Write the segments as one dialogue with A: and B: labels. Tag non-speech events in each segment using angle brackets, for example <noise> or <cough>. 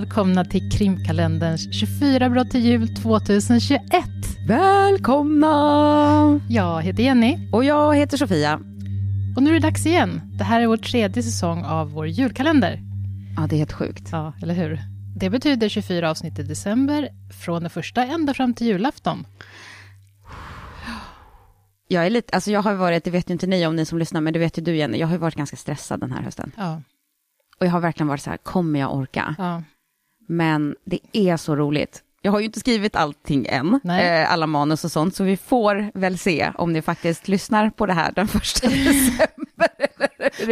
A: välkomna till krimkalenderns 24 brott till jul 2021.
B: Välkomna!
A: Jag heter Jenny.
B: Och jag heter Sofia.
A: Och nu är det dags igen. Det här är vår tredje säsong av vår julkalender.
B: Ja, det är helt sjukt.
A: Ja, eller hur? Det betyder 24 avsnitt i december, från den första ända fram till julafton.
B: Jag är lite, alltså jag har varit, det vet ju inte ni om ni som lyssnar, men det vet ju du Jenny, jag har ju varit ganska stressad den här hösten.
A: Ja.
B: Och jag har verkligen varit så här, kommer jag orka?
A: ja.
B: Men det är så roligt. Jag har ju inte skrivit allting än,
A: Nej.
B: eh, alla manus och sånt, så vi får väl se om ni faktiskt lyssnar på det här den <laughs> första <laughs> december.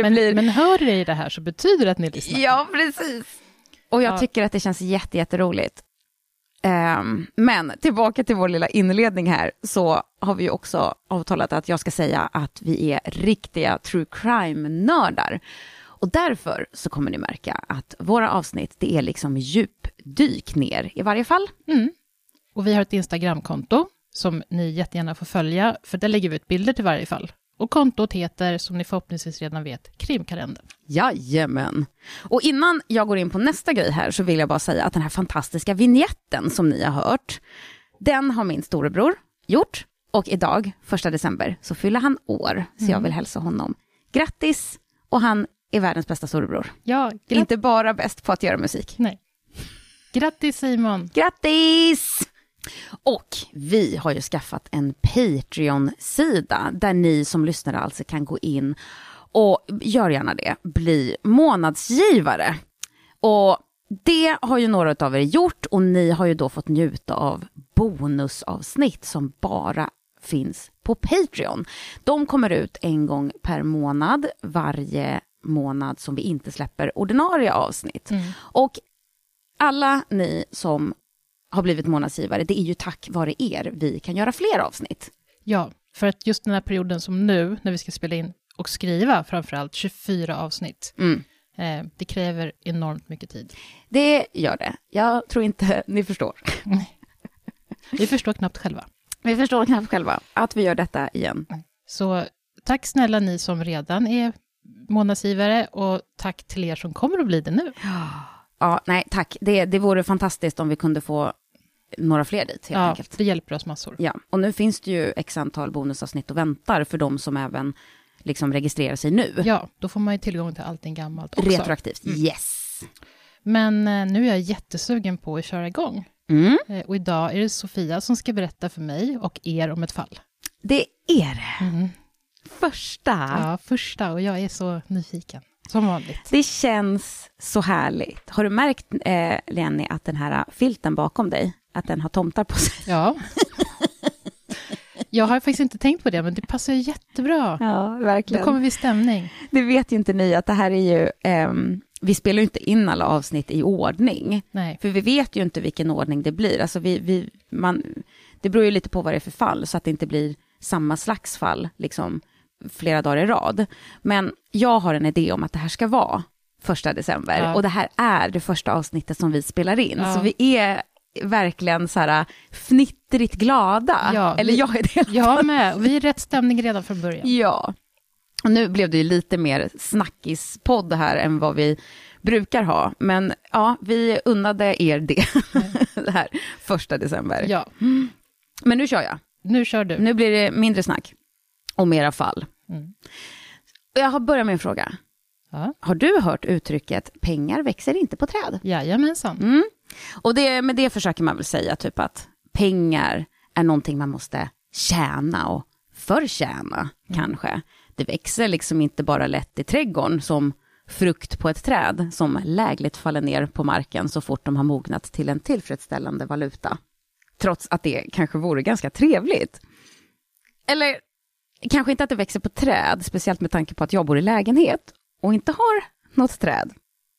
A: Men,
B: blir.
A: men hör ni det här så betyder det att ni lyssnar.
B: Ja, precis. Och jag
A: Ja.
B: tycker att det känns jätte, jätteroligt. Ehm, men tillbaka till vår lilla inledning här, så har vi ju också avtalat att jag ska säga att vi är riktiga true crime-nördar. Och därför så kommer ni märka att våra avsnitt, det är liksom djupdyk ner i varje fall.
A: Mm. Och vi har ett Instagramkonto som ni jättegärna får följa, för där lägger vi ut bilder till varje fall. Och kontot heter, som ni förhoppningsvis redan vet, Krimkalendern.
B: Jajamän. Och innan jag går in på nästa grej här så vill jag bara säga att den här fantastiska vignetten som ni har hört, den har min storebror gjort. Och idag, första december, så fyller han år. Så jag vill hälsa honom grattis. Och han är världens bästa storebror.
A: Ja,
B: Inte bara bäst på att göra musik.
A: Nej. Grattis Simon!
B: Grattis! Och vi har ju skaffat en Patreon-sida där ni som lyssnare alltså kan gå in och gör gärna det, bli månadsgivare. Och det har ju några av er gjort och ni har ju då fått njuta av bonusavsnitt som bara finns på Patreon. De kommer ut en gång per månad varje månad som vi inte släpper ordinarie avsnitt. Och alla ni som har blivit månadsgivare, det är ju tack vare er vi kan göra fler avsnitt.
A: Ja, för att just den här perioden som nu, när vi ska spela in och skriva framförallt 24 avsnitt,
B: Mm.
A: eh, det kräver enormt mycket tid.
B: Det gör det. Jag tror inte <laughs> ni förstår.
A: Vi förstår knappt själva.
B: Vi förstår knappt själva att vi gör detta igen.
A: Så tack snälla ni som redan är månadsgivare och tack till er som kommer att bli det nu.
B: Ja, nej, tack. Det, det vore fantastiskt om vi kunde få några fler dit, helt
A: Ja,
B: enkelt.
A: det hjälper oss massor.
B: Ja, och nu finns det ju x antal bonusavsnitt och väntar för de som även liksom registrerar sig nu.
A: Ja, då får man ju tillgång till allting gammalt också.
B: Retroaktivt, yes.
A: Men eh, nu är jag jättesugen på att köra igång.
B: Mm,
A: Eh, och idag är det Sofia som ska berätta för mig och er om ett fall.
B: det är det.
A: Mm.
B: Första.
A: Ja, första och jag är så nyfiken. Som vanligt.
B: Det känns så härligt. Har du märkt, eh, Lenny, att den här filten bakom dig, att den har tomtar på sig?
A: Ja. <laughs> Jag har faktiskt inte tänkt på det, men det passar ju jättebra.
B: Ja,
A: Då
B: verkligen.
A: kommer vi i stämning.
B: Det vet ju inte ni att det här är ju, ehm, vi spelar ju inte in alla avsnitt i ordning.
A: Nej.
B: För vi vet ju inte vilken ordning det blir. Alltså vi, vi, man, det beror ju lite på vad det är för fall, så att det inte blir samma slags fall liksom, flera dagar i rad. Men jag har en idé om att det här ska vara första december.
A: Ja.
B: Och det här är det första avsnittet som vi spelar in.
A: Ja.
B: Så vi är verkligen så här fnittrigt glada.
A: Ja,
B: Eller
A: vi-
B: jag är det.
A: Jag med. Vi är rätt stämning redan från början.
B: Ja. Och nu blev det ju lite mer snackispodd här än vad vi brukar ha. Men ja, vi unnade er det, <laughs> det här första december.
A: Ja,
B: Men nu kör jag.
A: nu kör du.
B: Nu blir det mindre snack och mera fall.
A: Mm.
B: Jag har börjat med en fråga.
A: Ja.
B: Har du hört uttrycket pengar växer inte på träd?
A: Jajamensan.
B: Mm. Och det, med det försöker man väl säga typ att pengar är någonting man måste tjäna och förtjäna kanske. Det växer liksom inte bara lätt i trädgården som frukt på ett träd som lägligt faller ner på marken så fort de har mognat till en tillfredsställande valuta. Trots att det kanske vore ganska trevligt. Eller kanske inte att det växer på träd, speciellt med tanke på att jag bor i lägenhet och inte har något träd.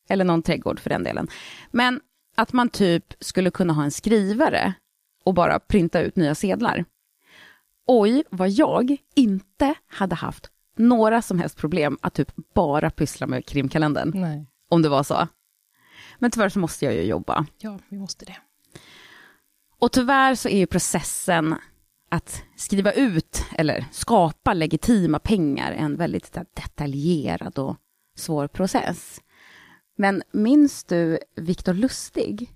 B: Eller någon trädgård för den delen. Men att man typ skulle kunna ha en skrivare och bara printa ut nya sedlar. Oj, vad jag inte hade haft några som helst problem att typ bara pyssla med krimkalendern,
A: Nej.
B: om det var så. Men tyvärr så måste jag ju jobba.
A: Ja, vi måste det.
B: Och tyvärr så är ju processen att skriva ut eller skapa legitima pengar en väldigt detaljerad och svår process. Men minns du Viktor Lustig?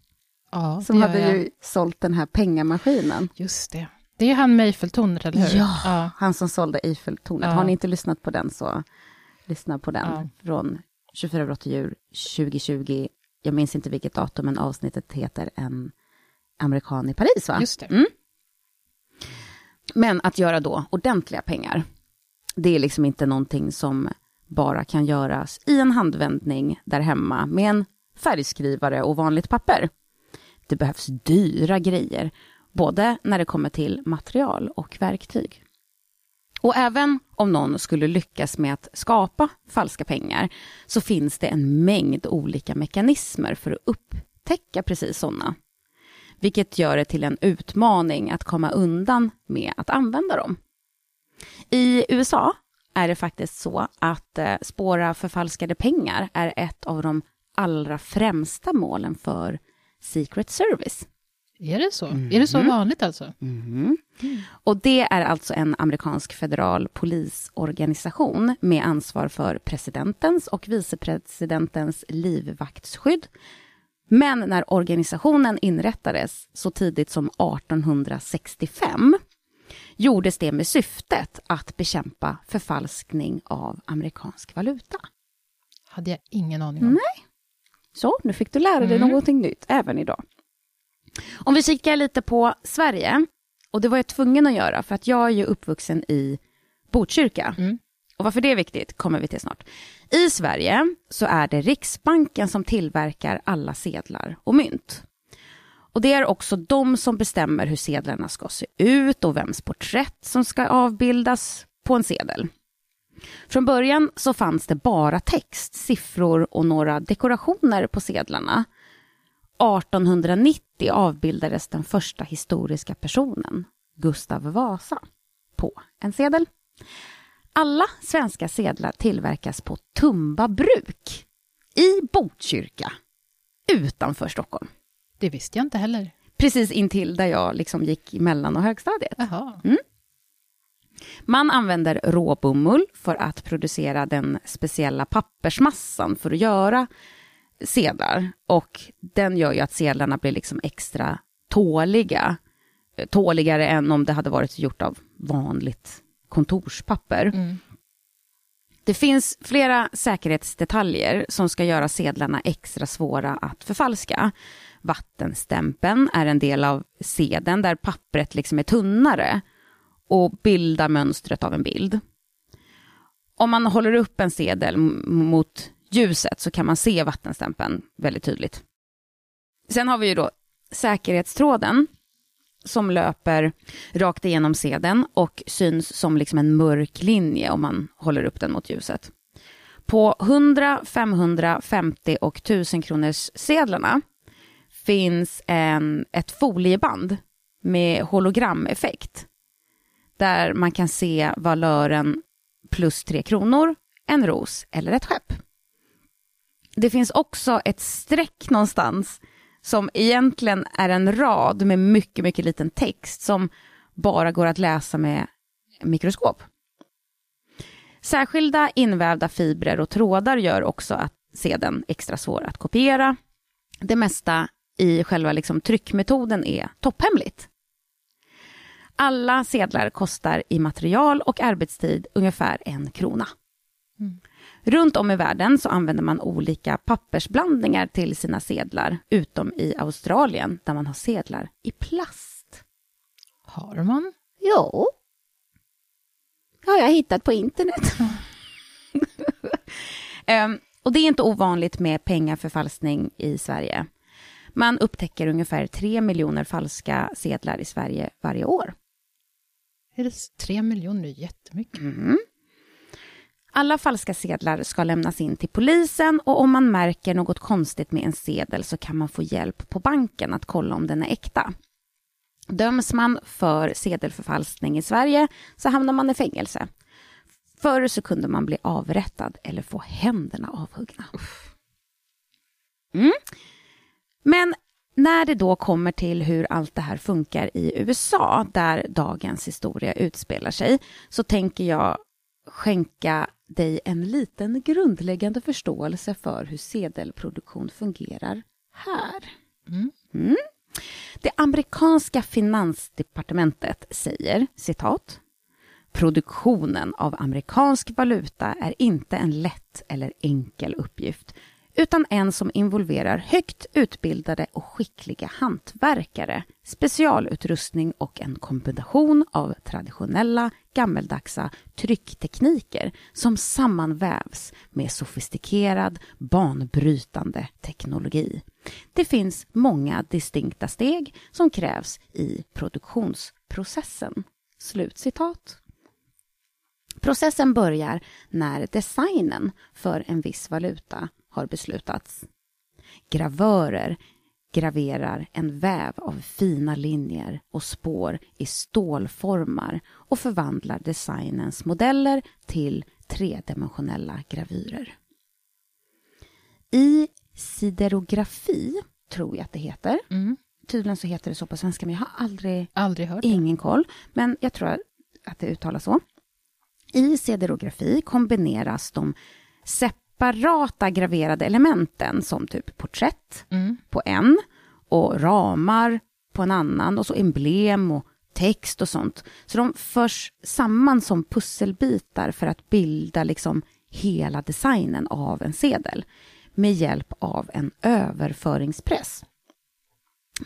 A: Ja,
B: Som hade
A: jag.
B: ju sålt den här pengamaskinen.
A: Just det. Det är han med Eiffeltornet, eller hur?
B: Ja,
A: ja.
B: han som sålde Eiffeltornet.
A: Ja.
B: Har ni inte lyssnat på den så lyssna på den.
A: Ja.
B: Från 24 brott och djur 2020. Jag minns inte vilket datum, men avsnittet heter En amerikan i Paris, va?
A: Just det.
B: Mm. Men att göra då ordentliga pengar, det är liksom inte någonting som bara kan göras i en handvändning där hemma med en färgskrivare och vanligt papper. Det behövs dyra grejer, både när det kommer till material och verktyg. Och även om någon skulle lyckas med att skapa falska pengar så finns det en mängd olika mekanismer för att upptäcka precis sådana. Vilket gör det till en utmaning att komma undan med att använda dem. I USA är det faktiskt så att eh, spåra förfalskade pengar är ett av de allra främsta målen för Secret Service.
A: Är det så? Är det så vanligt alltså?
B: Mhm. Och det är alltså en amerikansk federal polisorganisation med ansvar för presidentens och vicepresidentens livvaktsskydd. Men när organisationen inrättades så tidigt som 1865 gjordes det med syftet att bekämpa förfalskning av amerikansk valuta.
A: Hade jag ingen aning om.
B: Nej. Så, nu fick du lära dig
A: Mm.
B: någonting nytt även idag. Om vi kikar lite på Sverige, och det var jag tvungen att göra för att jag är ju uppvuxen i Botkyrka.
A: Mm.
B: Och varför det är viktigt kommer vi till snart. I Sverige så är det Riksbanken som tillverkar alla sedlar och mynt. Och det är också de som bestämmer hur sedlarna ska se ut och vems porträtt som ska avbildas på en sedel. Från början så fanns det bara text, siffror och några dekorationer på sedlarna. 1890 avbildades den första historiska personen, Gustav Vasa, på en sedel. Alla svenska sedlar tillverkas på Tumba bruk i Botkyrka utanför Stockholm.
A: Det visste jag inte heller.
B: Precis intill där jag liksom gick i mellan och högstadiet.
A: Jaha.
B: Man använder råbomull för att producera den speciella pappersmassan för att göra sedlar. Och den gör ju att sedlarna blir liksom extra tåliga. Tåligare än om det hade varit gjort av vanligt kontorspapper.
A: Mm.
B: Det finns flera säkerhetsdetaljer som ska göra sedlarna extra svåra att förfalska. Vattenstämpeln är en del av sedeln där pappret liksom är tunnare och bildar mönstret av en bild. Om man håller upp en sedel mot ljuset så kan man se vattenstämpeln väldigt tydligt. Sen har vi ju då säkerhetstråden som löper rakt igenom sedeln och syns som liksom en mörk linje om man håller upp den mot ljuset. På 100, 500, 50 och 1000 kronors sedlarna finns en, ett folieband med hologrameffekt där man kan se valören plus tre kronor, en ros eller ett skepp. Det finns också ett streck någonstans som egentligen är en rad med mycket, mycket liten text som bara går att läsa med mikroskop. Särskilda invävda fibrer och trådar gör också att sedeln extra svår att kopiera. Det mesta i själva liksom tryckmetoden är topphemligt. Alla sedlar kostar i material och arbetstid ungefär en krona. Mm. Runt om i världen så använder man olika pappersblandningar till sina sedlar, utom i Australien där man har sedlar i plast.
A: Har man?
B: Jo. har jag hittat på internet. <laughs> Ehm, och det är inte ovanligt med pengaförfalskning i Sverige. Man upptäcker ungefär 3 miljoner falska sedlar i Sverige varje år.
A: Är det tre miljoner? Det är jättemycket.
B: Mm. Alla falska sedlar ska lämnas in till polisen och om man märker något konstigt med en sedel så kan man få hjälp på banken att kolla om den är äkta. Döms man för sedelförfalskning i Sverige så hamnar man i fängelse. Förr så kunde man bli avrättad eller få händerna avhuggna. Mm. Men när det då kommer till hur allt det här funkar i USA, där dagens historia utspelar sig, så tänker jag skänka dig en liten grundläggande förståelse för hur sedelproduktion fungerar här.
A: Mm.
B: Mm. Det amerikanska finansdepartementet säger, citat, Produktionen av amerikansk valuta är inte en lätt eller enkel uppgift utan en som involverar högt utbildade och skickliga hantverkare, specialutrustning och en kombination av traditionella gammeldagsa trycktekniker som sammanvävs med sofistikerad, banbrytande teknologi. Det finns många distinkta steg som krävs i produktionsprocessen. Slutcitat. Processen börjar när designen för en viss valuta har beslutats. Gravörer graverar en väv av fina linjer och spår i stålformar och förvandlar designens modeller till tredimensionella gravyrer. I siderografi, tror jag att det heter,
A: Mm.
B: tydligen så heter det så på svenska, men jag har aldrig,
A: Aldrig hört det.
B: ingen koll, men jag tror att det uttalas så. I siderografi kombineras de separata graverade elementen som typ porträtt
A: Mm.
B: på en och ramar på en annan och så emblem och text och sånt. Så de förs samman som pusselbitar för att bilda liksom hela designen av en sedel med hjälp av en överföringspress.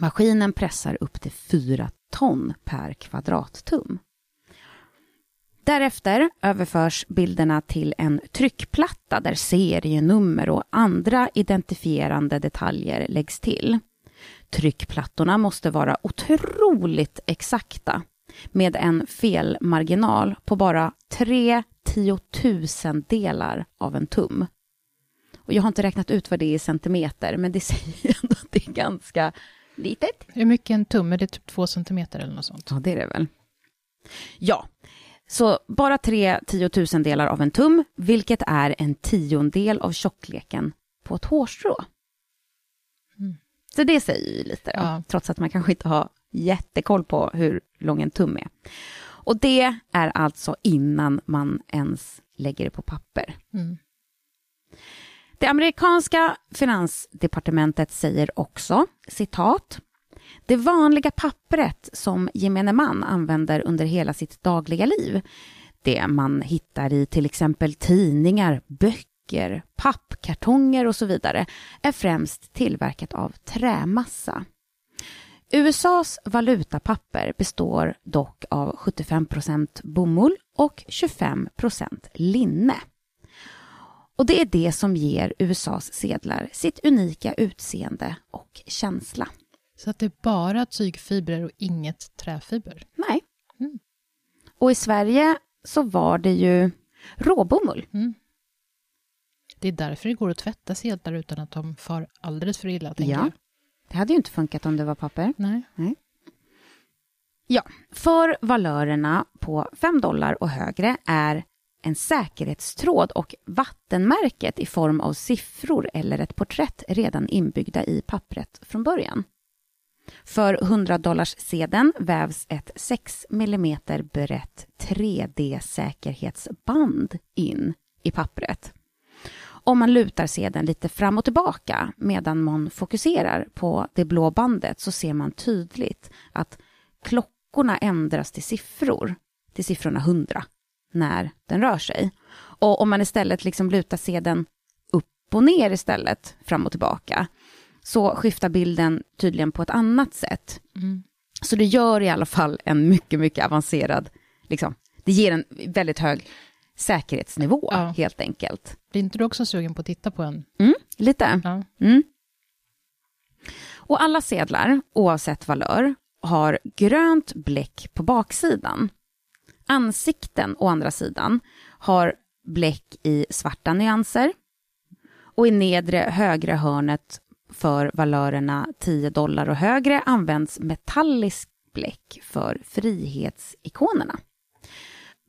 B: Maskinen pressar upp till 4 ton per kvadrattum. Därefter överförs bilderna till en tryckplatta där serienummer och andra identifierande detaljer läggs till. Tryckplattorna måste vara otroligt exakta med en felmarginal på bara tre tiotusendelar av en tum. Och jag har inte räknat ut vad det är i centimeter, men det <laughs> säger ändå att det är ganska litet.
A: Hur mycket en? Det är typ två centimeter eller något sånt.
B: Ja, det är det väl. Ja, så bara tre tiotusendelar av en tum, vilket är en tiondel av tjockleken på ett hårstrå.
A: Mm.
B: Så det säger ju lite, då,
A: Ja.
B: trots att man kanske inte har jättekoll på hur lång en tum är. Och det är alltså innan man ens lägger det på papper.
A: Mm.
B: Det amerikanska finansdepartementet säger också, citat, det vanliga pappret som gemene man använder under hela sitt dagliga liv, det man hittar i till exempel tidningar, böcker, pappkartonger och så vidare, är främst tillverkat av trämassa. USAs valutapapper består dock av 75% bomull och 25% linne. Och det är det som ger USAs sedlar sitt unika utseende och känsla.
A: Så att det är bara tygfibrer och inget träfiber.
B: Nej.
A: Mm.
B: Och i Sverige så var det ju råbomull.
A: Mm. Det är därför det går att tvätta sedlar utan att de far alldeles för illa, tänker
B: Ja.
A: jag.
B: Det hade ju inte funkat om det var papper.
A: Nej.
B: Ja, för valörerna på 5 dollar och högre är en säkerhetstråd och vattenmärket i form av siffror eller ett porträtt redan inbyggda i pappret från början. För 100 dollars sedeln vävs ett 6 mm brett 3D-säkerhetsband in i pappret. Om man lutar sedeln lite fram och tillbaka medan man fokuserar på det blå bandet så ser man tydligt att klockorna ändras till siffror, till siffrorna 100, när den rör sig. Och om man istället liksom lutar sedeln upp och ner istället, fram och tillbaka, så skiftar bilden tydligen på ett annat sätt.
A: Mm.
B: Så det gör i alla fall en mycket, mycket avancerad, liksom, det ger en väldigt hög säkerhetsnivå
A: Ja.
B: helt enkelt.
A: Blir inte du också sugen på att titta på en?
B: Mm, lite.
A: Ja.
B: Mm. Och alla sedlar, oavsett valör, har grönt bläck på baksidan. Ansikten, å andra sidan, har bläck i svarta nyanser. Och i nedre högra hörnet för valörerna 10 dollar och högre används metallisk bläck för frihetsikonerna.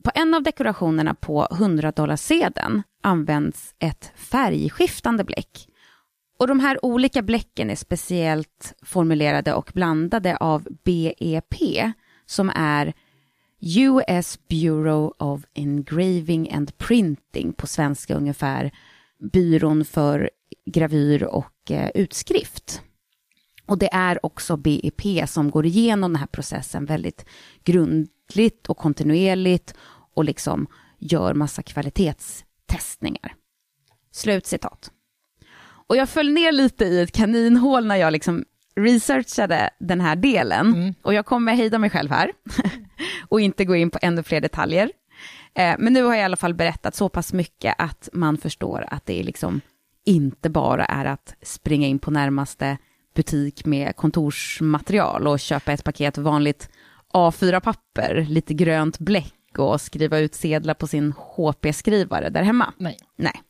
B: På en av dekorationerna på 100-dollarsedeln används ett färgskiftande bläck. Och de här olika bläcken är speciellt formulerade och blandade av BEP som är US Bureau of Engraving and Printing, på svenska ungefär byrån för gravyr och eh, utskrift. Och det är också BIP som går igenom den här processen väldigt grundligt och kontinuerligt och liksom gör massa kvalitetstestningar. Slutcitat. Och jag föll ner lite i ett kaninhål när jag liksom researchade den här delen. Mm. Och jag kommer hejda mig själv här <laughs> och inte gå in på ännu fler detaljer. Eh, men nu har jag i alla fall berättat så pass mycket att man förstår att det är liksom inte bara är att springa in på närmaste butik med kontorsmaterial och köpa ett paket vanligt A4-papper, lite grönt bläck och skriva ut sedlar på sin HP-skrivare där hemma.
A: Nej.
B: Nej.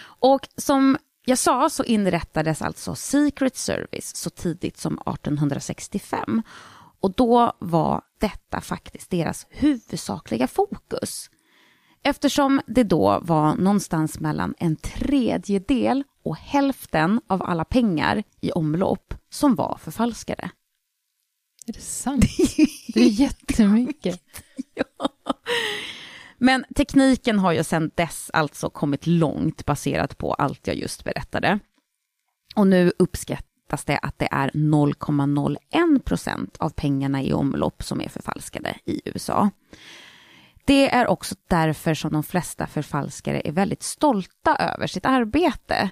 B: Och som jag sa så inrättades alltså Secret Service så tidigt som 1865. Och då var detta faktiskt deras huvudsakliga fokus. Eftersom det då var någonstans mellan en tredjedel och hälften av alla pengar i omlopp som var förfalskade.
A: Är det sant? <laughs> Det är jättemycket. <laughs> ja.
B: Men tekniken har ju sedan dess alltså kommit långt baserat på allt jag just berättade. Och nu uppskattas det att det är 0,01 procent av pengarna i omlopp som är förfalskade i USA. Det är också därför som de flesta förfalskare är väldigt stolta över sitt arbete.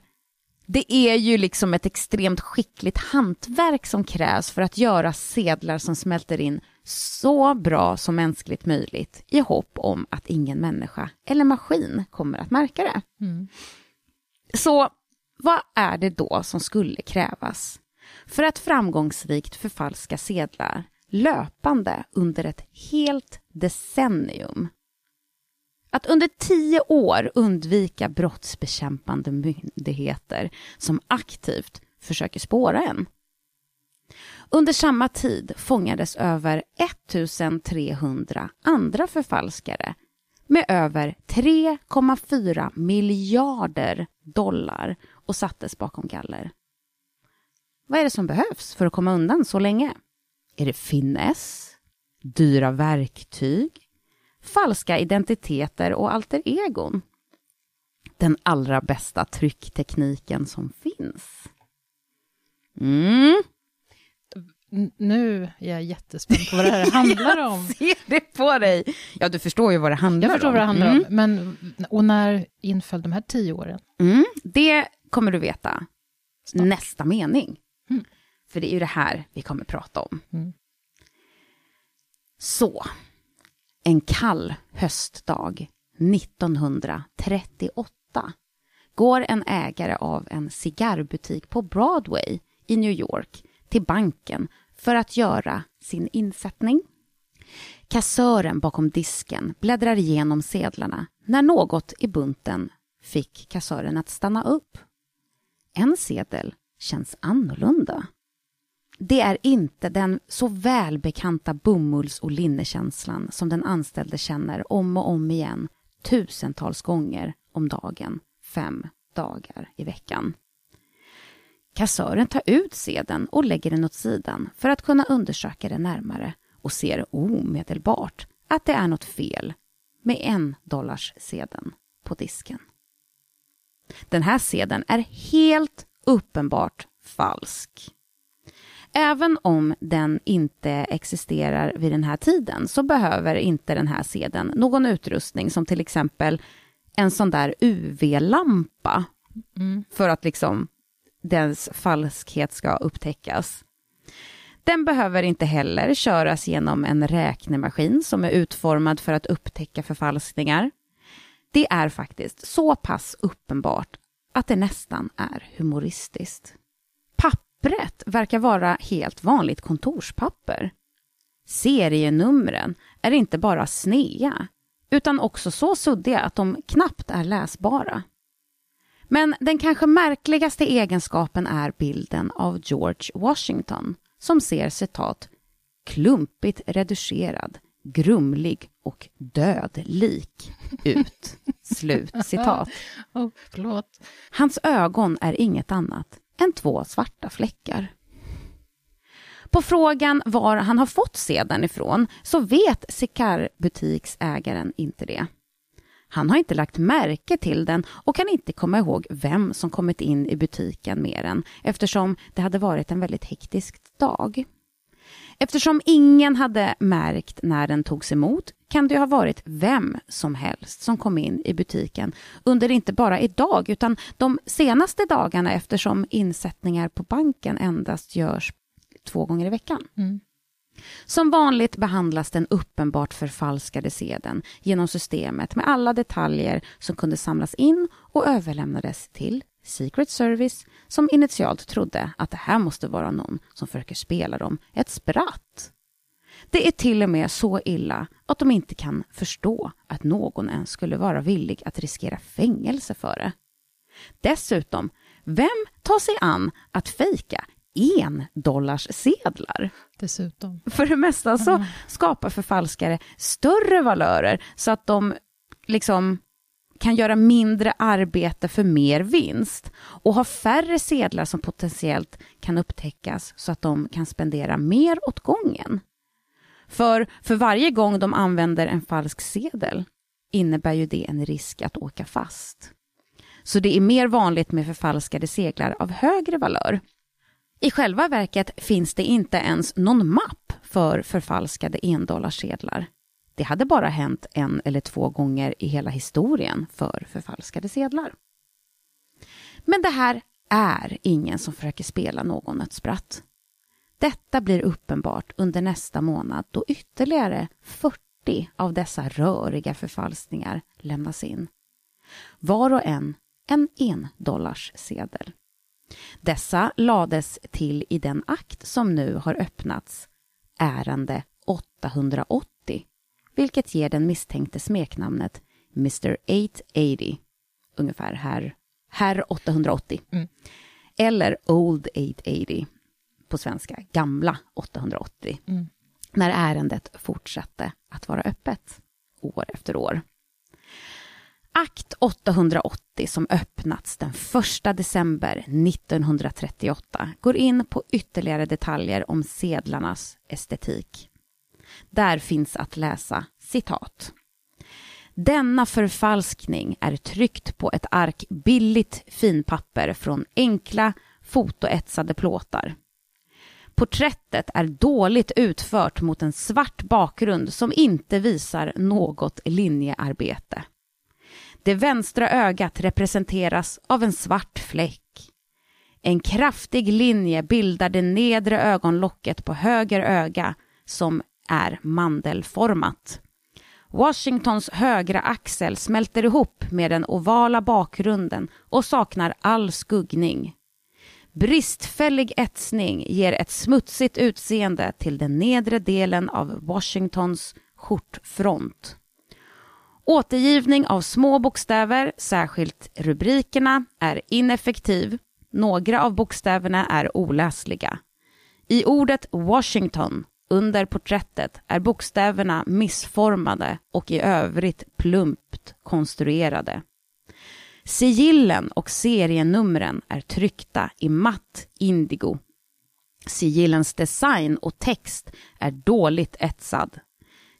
B: Det är ju liksom ett extremt skickligt hantverk som krävs för att göra sedlar som smälter in så bra som mänskligt möjligt i hopp om att ingen människa eller maskin kommer att märka det. Mm. Så vad är det då som skulle krävas för att framgångsrikt förfalska sedlar löpande under ett helt decennium? Att under tio år undvika brottsbekämpande myndigheter som aktivt försöker spåra en. Under samma tid fångades över 1300 andra förfalskare med över 3,4 miljarder dollar och sattes bakom galler. Vad är det som behövs för att komma undan så länge? Är det finess? Dyra verktyg? Falska identiteter och alter egon? Den allra bästa trycktekniken som finns? Mm,
A: nu är jag jättespänd på vad det här <laughs> <laughs> handlar om.
B: jag ser det på dig. Ja, du förstår ju vad det handlar
A: om. Jag förstår
B: om.
A: vad det handlar mm. om. Men, och när inföll de här tio åren?
B: Mm, det kommer du veta Snart. nästa mening. Mm. För det är ju det här vi kommer prata om. Så, en kall höstdag 1938 går en ägare av en cigarrbutik på Broadway i New York till banken för att göra sin insättning. Kassören bakom disken bläddrar igenom sedlarna när något i bunten fick kassören att stanna upp. En sedel känns annorlunda. Det är inte den så välbekanta bomulls och linnekänslan som den anställde känner om och om igen tusentals gånger om dagen, fem dagar i veckan. Kassören tar ut sedeln och lägger den åt sidan för att kunna undersöka den närmare och ser omedelbart att det är något fel med en dollars sedeln på disken. Den här sedeln är helt uppenbart falsk. Även om den inte existerar vid den här tiden så behöver inte den här sedeln någon utrustning som till exempel en sån där UV-lampa mm. för att liksom dens falskhet ska upptäckas. Den behöver inte heller köras genom en räknemaskin som är utformad för att upptäcka förfalskningar. Det är faktiskt så pass uppenbart att det nästan är humoristiskt. Pappret verkar vara helt vanligt kontorspapper. Serienumren är inte bara snea, utan också så suddiga att de knappt är läsbara. Men den kanske märkligaste egenskapen är bilden av George Washington som ser citat klumpigt reducerad, grumlig och dödlik ut. <laughs> Slut citat.
A: oh.
B: Hans ögon är inget annat än två svarta fläckar. På frågan var han har fått sedeln ifrån så vet Sikar-butiksägaren inte det. Han har inte lagt märke till den och kan inte komma ihåg vem som kommit in i butiken med den eftersom det hade varit en väldigt hektisk dag. Eftersom ingen hade märkt när den togs emot kan det ha varit vem som helst som kom in i butiken under inte bara idag utan de senaste dagarna eftersom insättningar på banken endast görs två gånger i veckan.
A: Mm.
B: Som vanligt behandlas den uppenbart förfalskade sedeln genom systemet med alla detaljer som kunde samlas in och överlämnades till Secret Service som initialt trodde att det här måste vara någon som försöker spela dem ett spratt. Det är till och med så illa att de inte kan förstå att någon ens skulle vara villig att riskera fängelse för det. Dessutom, vem tar sig an att fejka en dollars sedlar?
A: Dessutom.
B: För det mesta så skapar förfalskare större valörer så att de liksom kan göra mindre arbete för mer vinst och ha färre sedlar som potentiellt kan upptäckas så att de kan spendera mer åt gången. För för varje gång de använder en falsk sedel innebär ju det en risk att åka fast. Så det är mer vanligt med förfalskade seglar av högre valör. I själva verket finns det inte ens någon mapp för förfalskade endollarsedlar. Det hade bara hänt en eller två gånger i hela historien för förfalskade sedlar. Men det här är ingen som försöker spela någon ett spratt. Detta blir uppenbart under nästa månad då ytterligare 40 av dessa röriga förfalskningar lämnas in. Var och en en endollarssedel. Dessa lades till i den akt som nu har öppnats, ärende 880, vilket ger den misstänkte smeknamnet Mr 880, ungefär herr, herr 880.
A: Mm.
B: Eller Old 880 på svenska, gamla 880.
A: Mm.
B: När ärendet fortsatte att vara öppet år efter år. Akt 880 som öppnats den 1 december 1938 går in på ytterligare detaljer om sedlarnas estetik. Där finns att läsa citat. Denna förfalskning är tryckt på ett ark billigt finpapper från enkla fotoetsade plåtar. Porträttet är dåligt utfört mot en svart bakgrund som inte visar något linjearbete. Det vänstra ögat representeras av en svart fläck. En kraftig linje bildar det nedre ögonlocket på höger öga som är mandelformat. Washingtons högra axel smälter ihop med den ovala bakgrunden och saknar all skuggning. Bristfällig etsning ger ett smutsigt utseende till den nedre delen av Washingtons skjortfront. Återgivning av små bokstäver, särskilt rubrikerna, är ineffektiv. Några av bokstäverna är oläsliga. I ordet Washington under porträttet är bokstäverna missformade och i övrigt plumpt konstruerade. Sigillen och serienumren är tryckta i matt indigo. Sigillens design och text är dåligt etsad.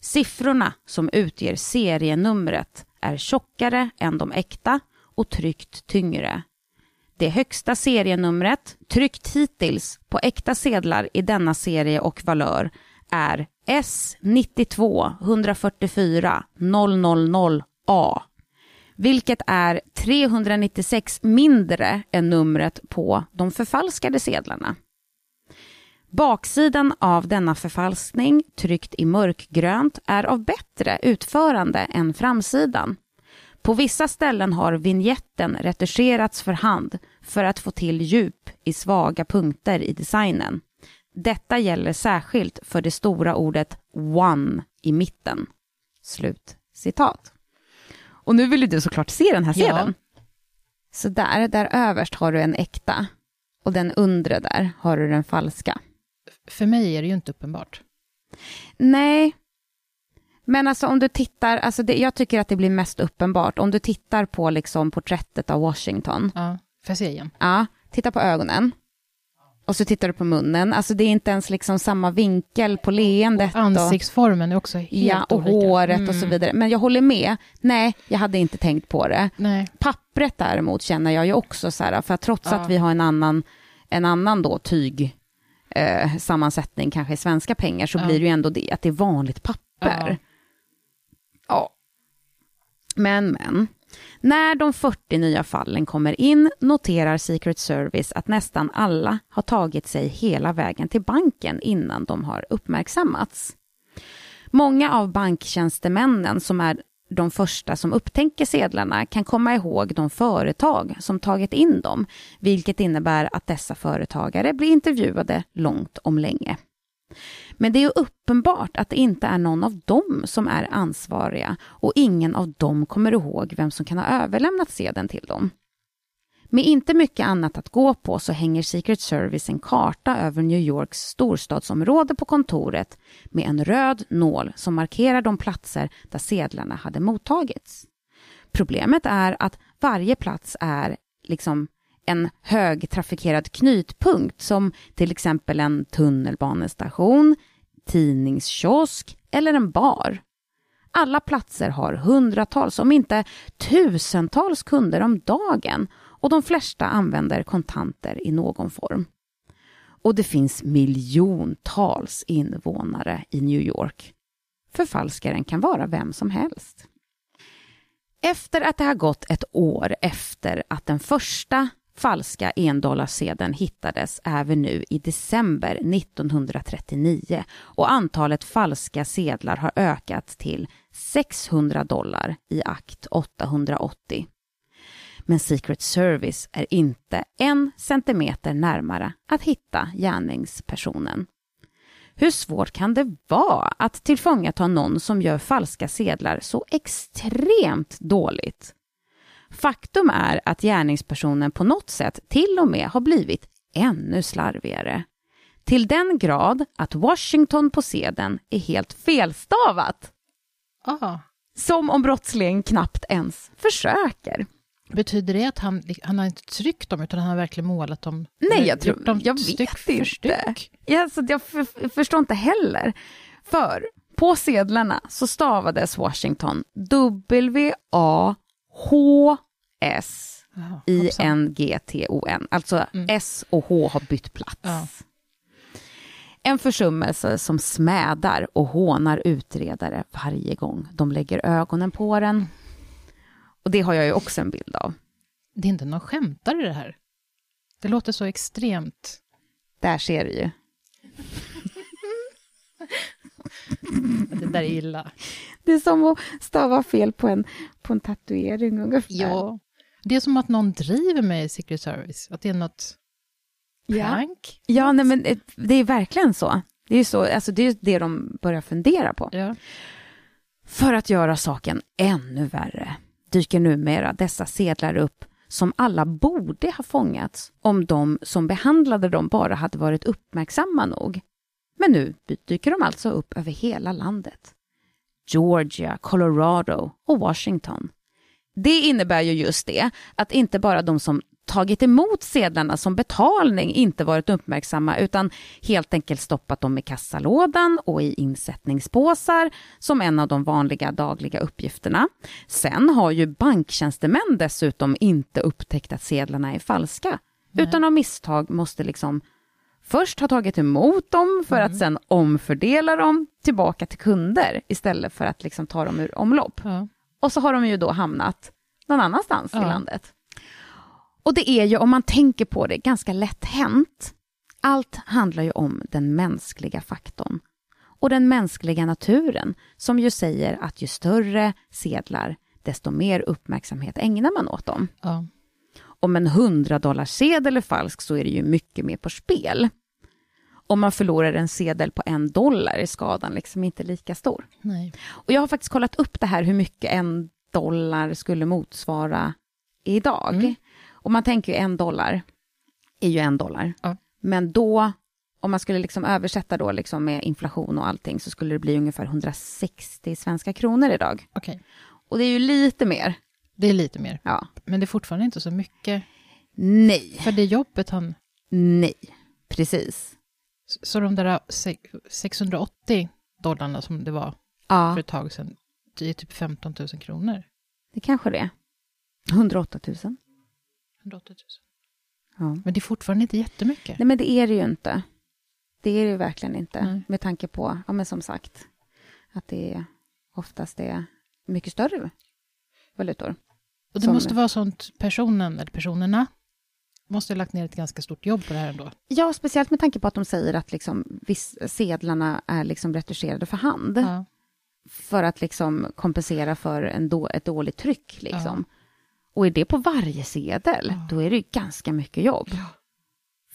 B: Siffrorna som utger serienumret är tjockare än de äkta och tryckt tyngre. Det högsta serienumret, tryckt hittills på äkta sedlar i denna serie och valör, är S92 144 000A, vilket är 396 mindre än numret på de förfalskade sedlarna. Baksidan av denna förfalskning, tryckt i mörkgrönt, är av bättre utförande än framsidan. På vissa ställen har vignetten retuscherats för hand för att få till djup i svaga punkter i designen. Detta gäller särskilt för det stora ordet one i mitten. Slut citat. Och nu vill du såklart se den här sedeln.
A: Ja.
B: Så där, där överst har du en äkta och den undre där har du den falska.
A: För mig är det ju inte uppenbart.
B: Nej, men alltså om du tittar, alltså det, jag tycker att det blir mest uppenbart om du tittar på liksom porträttet av Washington.
A: Ja, får jag se igen?
B: Ja, titta på ögonen. Och så tittar du på munnen. Alltså det är inte ens liksom samma vinkel på leendet.
A: Och ansiktsformen är också helt
B: Ja, och
A: olika.
B: håret och så
A: Mm.
B: vidare. Men jag håller med. Nej, jag hade inte tänkt på det.
A: Nej.
B: Pappret däremot känner jag ju också så här, för att trots
A: Ja.
B: att vi har en annan, en annan då tyg eh, sammansättning kanske i svenska pengar så
A: Ja.
B: blir det ju ändå det att det är vanligt papper.
A: Ja.
B: Men, men. När de 40 nya fallen kommer in noterar Secret Service att nästan alla har tagit sig hela vägen till banken innan de har uppmärksammats. Många av banktjänstemännen som är de första som upptäcker sedlarna kan komma ihåg de företag som tagit in dem, vilket innebär att dessa företagare blir intervjuade långt om länge. Men det är ju uppenbart att det inte är någon av dem som är ansvariga och ingen av dem kommer ihåg vem som kan ha överlämnat sedeln till dem. Med inte mycket annat att gå på så hänger Secret Service en karta över New Yorks storstadsområde på kontoret med en röd nål som markerar de platser där sedlarna hade mottagits. Problemet är att varje plats är liksom en högtrafikerad knutpunkt som till exempel en tunnelbanestation, tidningskiosk eller en bar. Alla platser har hundratals, om inte tusentals kunder om dagen och de flesta använder kontanter i någon form. Och det finns miljontals invånare i New York. Förfalskaren kan vara vem som helst. Efter att det har gått ett år efter att den första falska endollarsedeln hittades även nu i december 1939 och antalet falska sedlar har ökat till 600 dollar i akt 880. Men Secret Service är inte en centimeter närmare att hitta gärningspersonen. Hur svårt kan det vara att tillfångata någon som gör falska sedlar så extremt dåligt? Faktum är att gärningspersonen på något sätt till och med har blivit ännu slarvigare. Till den grad att Washington på sedeln är helt felstavat.
A: Ah.
B: Som om brottslingen knappt ens försöker.
A: Betyder det att han, han har inte tryckt dem, utan han har verkligen målat dem?
B: Nej, jag, tror,
A: dem
B: jag
A: styck
B: vet inte.
A: styck?
B: Ja, så att jag för, förstår inte heller. För på sedlarna så stavades Washington W-A-H-S
A: Jaha, hoppsan.
B: I-N-G-T-O-N. Alltså
A: Mm.
B: S och H har bytt plats.
A: Ja.
B: En försummelse som smädar och hånar utredare varje gång de lägger ögonen på den. Och det har jag ju också en bild av.
A: Det är inte någon skämtare det här. Det låter så extremt...
B: Där ser du ju. <laughs>
A: Det där är illa.
B: Det är som att stava fel på en, på en tatuering ungefär.
A: Ja. Det är som att någon driver med i Secret Service. Att det är något
B: Ja.
A: prank.
B: Ja, nej, men eh, det är verkligen så. Det är så, alltså det är det de börjar fundera på.
A: Ja.
B: För att göra saken ännu värre dyker numera dessa sedlar upp som alla borde ha fångats om de som behandlade dem bara hade varit uppmärksamma nog. Men nu dyker de alltså upp över hela landet. Georgia, Colorado och Washington. Det innebär ju just det, att inte bara de som tagit emot sedlarna som betalning inte varit uppmärksamma utan helt enkelt stoppat dem i kassalådan och i insättningspåsar som en av de vanliga dagliga uppgifterna. Sen har ju banktjänstemän dessutom inte upptäckt att sedlarna är falska utan av misstag måste liksom först ha tagit emot dem för att sen omfördela dem tillbaka till kunder istället för att liksom ta dem ur omlopp.
A: Ja.
B: Och så har de ju då hamnat någon annanstans i
A: Ja.
B: landet. Och det är ju, om man tänker på det, ganska lätt hänt. Allt handlar ju om den mänskliga faktorn. Och den mänskliga naturen, som ju säger att ju större sedlar, desto mer uppmärksamhet ägnar man åt dem.
A: Ja.
B: Om en 100-dollarsedel är falsk så är det ju mycket mer på spel. Om man förlorar en sedel på en dollar är skadan liksom inte lika stor.
A: Nej.
B: Och jag har faktiskt kollat upp det här hur mycket en dollar skulle motsvara idag.
A: Mm.
B: Och man tänker ju en dollar är ju en dollar.
A: Ja.
B: Men då, om man skulle liksom översätta då liksom med inflation och allting så skulle det bli ungefär 160 svenska kronor idag.
A: Okej.
B: Och det är ju lite mer.
A: Det är lite mer.
B: Ja.
A: Men det är fortfarande inte så mycket.
B: Nej,
A: För det jobbet han...
B: nej. precis.
A: Så- Så de där se- 680 dollarna som det var
B: Ja,
A: för ett tag sedan, det är typ 15 000 kronor.
B: det kanske det är. 108 000.
A: 180 000.
B: Ja.
A: Men det är fortfarande inte jättemycket.
B: Nej, men det är det ju inte. Det är det ju verkligen inte.
A: Nej.
B: Med tanke på, ja men som sagt, att det är oftast är mycket större valutor.
A: Och det
B: som-
A: måste vara sånt personen, eller personerna, måste ha lagt ner ett ganska stort jobb på det här ändå.
B: Ja, speciellt med tanke på att de säger att liksom, viss, sedlarna är liksom retuscherade för hand.
A: Ja.
B: För att liksom kompensera för en då, ett dåligt tryck. Liksom. Och är det på varje sedel,
A: Ja.
B: då är det ju ganska mycket jobb.
A: Ja.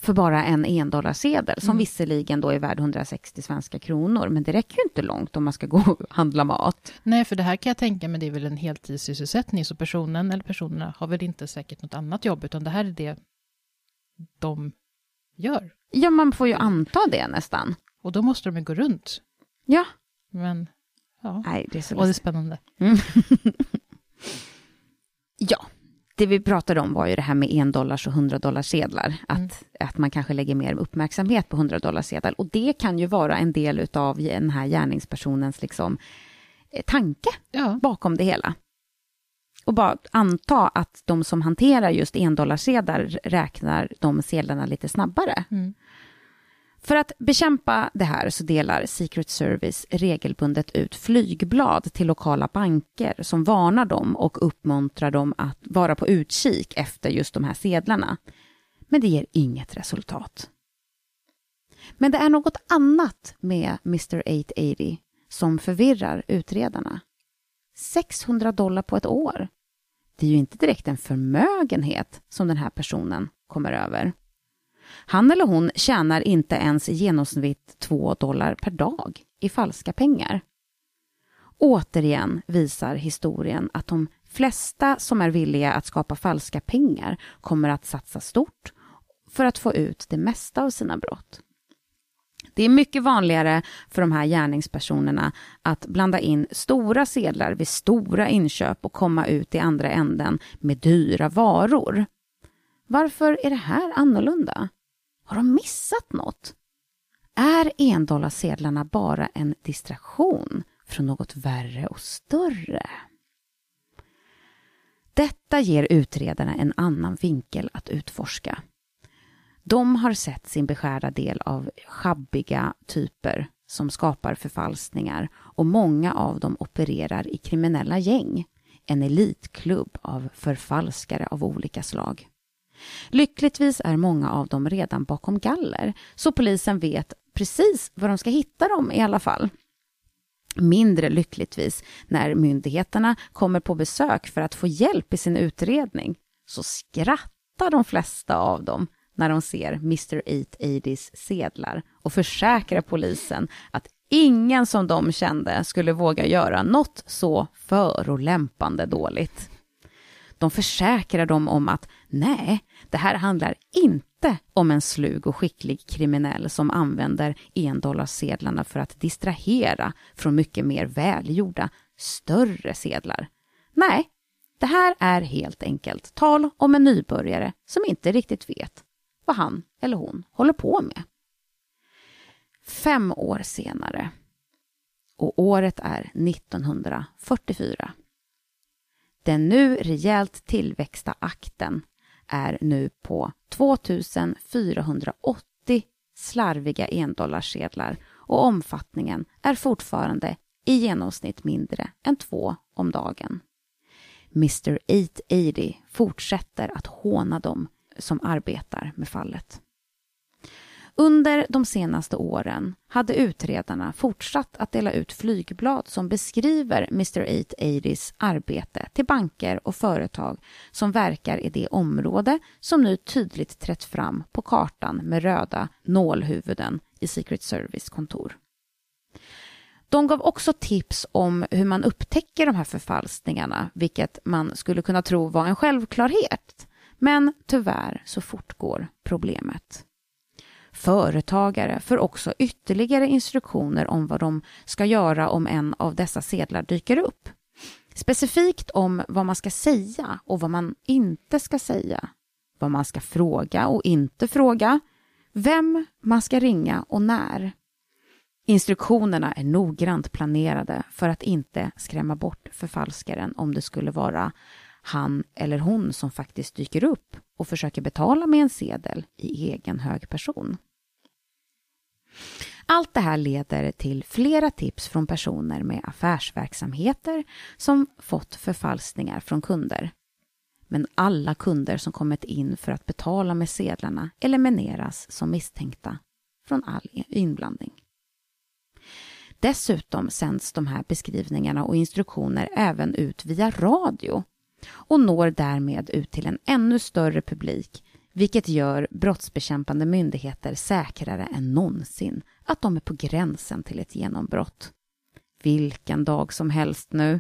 B: För bara en endollarsedel, som
A: Mm.
B: visserligen då är värd 160 svenska kronor. Men det räcker ju inte långt om man ska gå och <laughs> handla mat.
A: Nej, för det här kan jag tänka mig, det är väl en heltidssysselsättning, så personen eller personerna har väl inte säkert något annat jobb, utan det här är det de gör.
B: Ja, man får ju anta det nästan.
A: Och då måste de ju gå runt.
B: Ja.
A: Men, ja.
B: Nej, det är så
A: Och det är spännande.
B: Mm. <laughs> ja, det vi pratade om var ju det här med en dollars och 100 dollars sedlar. Att,
A: Mm.
B: att man kanske lägger mer uppmärksamhet på 100 dollars sedlar. Och det kan ju vara en del av den här gärningspersonens liksom, eh, tanke
A: Ja,
B: bakom det hela. Och bara anta att de som hanterar just endollarsedlar räknar de sedlarna lite snabbare.
A: mm.
B: För att bekämpa det här så delar Secret Service regelbundet ut flygblad till lokala banker som varnar dem och uppmuntrar dem att vara på utkik efter just de här sedlarna. Men det ger inget resultat. Men det är något annat med Mr 880 som förvirrar utredarna. 600 dollar på ett år. Det är ju inte direkt en förmögenhet som den här personen kommer över. Han eller hon tjänar inte ens i genomsnitt 2 dollar per dag i falska pengar. Återigen visar historien att de flesta som är villiga att skapa falska pengar kommer att satsa stort för att få ut det mesta av sina brott. Det är mycket vanligare för de här gärningspersonerna att blanda in stora sedlar vid stora inköp och komma ut i andra änden med dyra varor. Varför är det här annorlunda? Har de missat något? Är endollarsedlarna bara en distraktion från något värre och större? Detta ger utredarna en annan vinkel att utforska. De har sett sin beskärda del av schabbiga typer som skapar förfalskningar och många av dem opererar i kriminella gäng, en elitklubb av förfalskare av olika slag. Lyckligtvis är många av dem redan bakom galler, så polisen vet precis var de ska hitta dem i alla fall. Mindre lyckligtvis när myndigheterna kommer på besök för att få hjälp i sin utredning, så skrattar de flesta av dem när de ser Mr 880s sedlar och försäkrar polisen att ingen som de kände skulle våga göra något så förolämpande dåligt. De försäkrar dem om att nej, det här handlar inte om en slug och skicklig kriminell som använder endollarsedlarna för att distrahera från mycket mer välgjorda, större sedlar. Nej, det här är helt enkelt tal om en nybörjare som inte riktigt vet vad han eller hon håller på med. Fem år senare, och året är 1944. Den nu rejält tillväxta akten är nu på 2480 slarviga endollarsedlar och omfattningen är fortfarande i genomsnitt mindre än två om dagen. Mr 880 fortsätter att håna dem som arbetar med fallet. Under de senaste åren hade utredarna fortsatt att dela ut flygblad som beskriver Mr 880s arbete till banker och företag som verkar i det område som nu tydligt trätt fram på kartan med röda nålhuvuden i Secret Service kontor. De gav också tips om hur man upptäcker de här förfalskningarna, vilket man skulle kunna tro var en självklarhet. Men tyvärr så fortgår problemet. Företagare får också ytterligare instruktioner om vad de ska göra om en av dessa sedlar dyker upp. Specifikt om vad man ska säga och vad man inte ska säga. Vad man ska fråga och inte fråga. vem man ska ringa och när. Instruktionerna är noggrant planerade för att inte skrämma bort förfalskaren om det skulle vara han eller hon som faktiskt dyker upp och försöker betala med en sedel i egen hög person. Allt det här leder till flera tips från personer med affärsverksamheter som fått förfalskningar från kunder. Men alla kunder som kommit in för att betala med sedlarna elimineras som misstänkta från all inblandning. Dessutom sänds de här beskrivningarna och instruktioner även ut via radio och når därmed ut till en ännu större publik vilket gör brottsbekämpande myndigheter säkrare än någonsin att de är på gränsen till ett genombrott. Vilken dag som helst nu.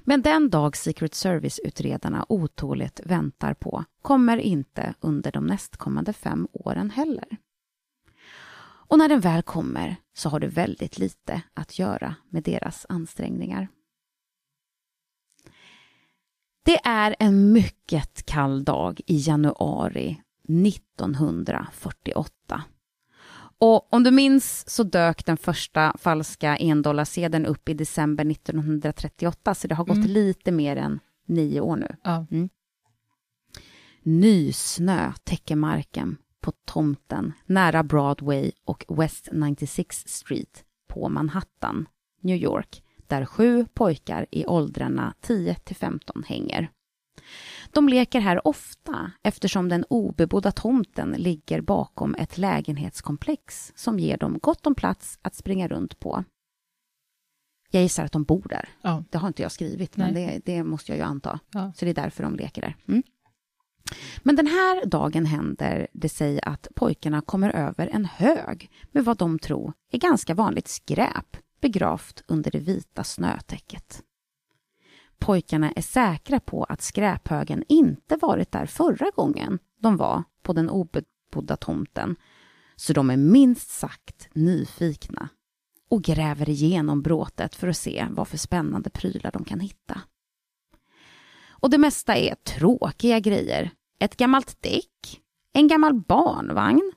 B: Men den dag Secret Service-utredarna otåligt väntar på kommer inte under de nästkommande fem åren heller. Och när den väl kommer så har du väldigt lite att göra med deras ansträngningar. Det är en mycket kall dag i januari 1948. Och om du minns så dök den första falska endollarsedeln upp i december 1938, så det har gått mm. lite mer än nio år nu.
A: Ja. Mm.
B: Nysnö täcker marken på tomten nära Broadway och West 96 Street på Manhattan, New York, där sju pojkar i åldrarna 10 till 15 hänger. De leker här ofta eftersom den obebodda tomten ligger bakom ett lägenhetskomplex som ger dem gott om plats att springa runt på. Jag gissar att de bor där.
A: Ja.
B: Det har inte jag skrivit, men det, det, måste jag ju anta.
A: Ja.
B: Så det är därför de leker där. Mm. Men den här dagen händer det sig att pojkarna kommer över en hög med vad de tror är ganska vanligt skräp begravt under det vita snötäcket. Pojkarna är säkra på att skräphögen inte varit där förra gången de var på den obebodda tomten, så de är minst sagt nyfikna och gräver igenom bråtet för att se vad för spännande prylar de kan hitta. Och det mesta är tråkiga grejer. Ett gammalt däck, en gammal barnvagn.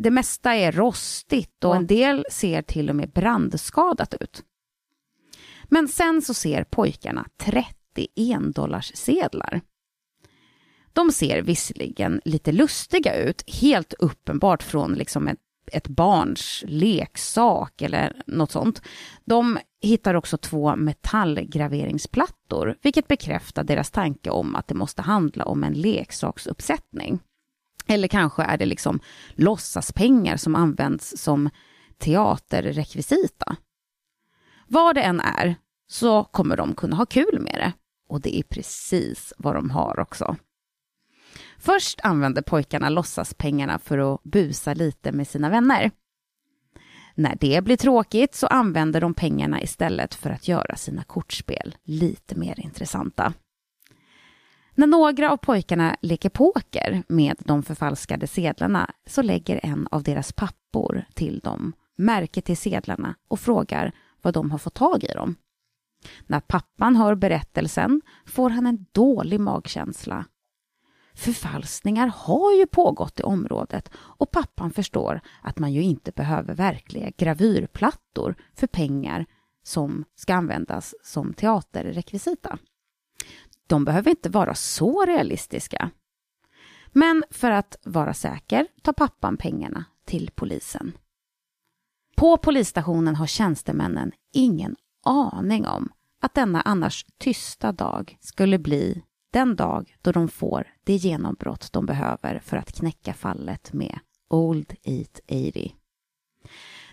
B: Det mesta är rostigt och en del ser till och med brandskadat ut. Men sen så ser pojkarna 30 endollarssedlar. De ser visserligen lite lustiga ut, helt uppenbart från liksom ett, ett barns leksak eller något sånt. De hittar också två metallgraveringsplattor, vilket bekräftar deras tanke om att det måste handla om en leksaksuppsättning. Eller kanske är det liksom låtsaspengar som används som teaterrekvisita. Vad det än är så kommer de kunna ha kul med det. Och det är precis vad de har också. Först använder pojkarna låtsaspengarna för att busa lite med sina vänner. När det blir tråkigt så använder de pengarna istället för att göra sina kortspel lite mer intressanta. När några av pojkarna leker poker med de förfalskade sedlarna så lägger en av deras pappor till dem märke till sedlarna och frågar vad de har fått tag i dem. När pappan hör berättelsen får han en dålig magkänsla. Förfalskningar har ju pågått i området och pappan förstår att man ju inte behöver verkliga gravyrplattor för pengar som ska användas som teaterrekvisita. De behöver inte vara så realistiska. Men för att vara säker tar pappan pengarna till polisen. På polisstationen har tjänstemännen ingen aning om att denna annars tysta dag skulle bli den dag då de får det genombrott de behöver för att knäcka fallet med Old 880.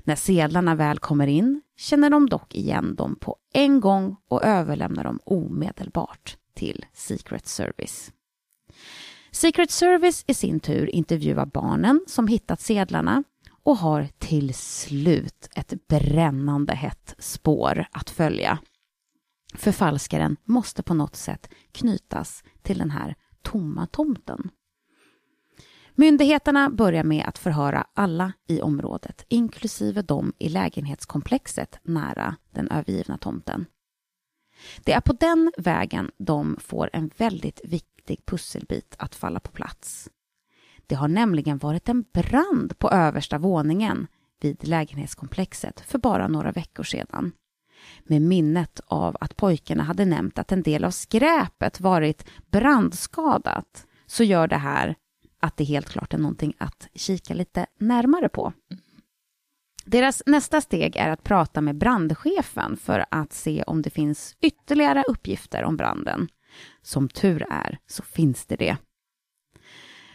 B: När sedlarna väl kommer in känner de dock igen dem på en gång och överlämnar dem omedelbart till Secret Service. Secret Service i sin tur intervjuar barnen som hittat sedlarna och har till slut ett brännande hett spår att följa. Förfalskaren måste på något sätt knytas till den här tomma tomten. Myndigheterna börjar med att förhöra alla i området, inklusive de i lägenhetskomplexet nära den övergivna tomten. Det är på den vägen de får en väldigt viktig pusselbit att falla på plats. Det har nämligen varit en brand på översta våningen vid lägenhetskomplexet för bara några veckor sedan. Med minnet av att pojkarna hade nämnt att en del av skräpet varit brandskadat så gör det här att det helt klart är någonting att kika lite närmare på. Deras nästa steg är att prata med brandchefen för att se om det finns ytterligare uppgifter om branden. Som tur är så finns det det.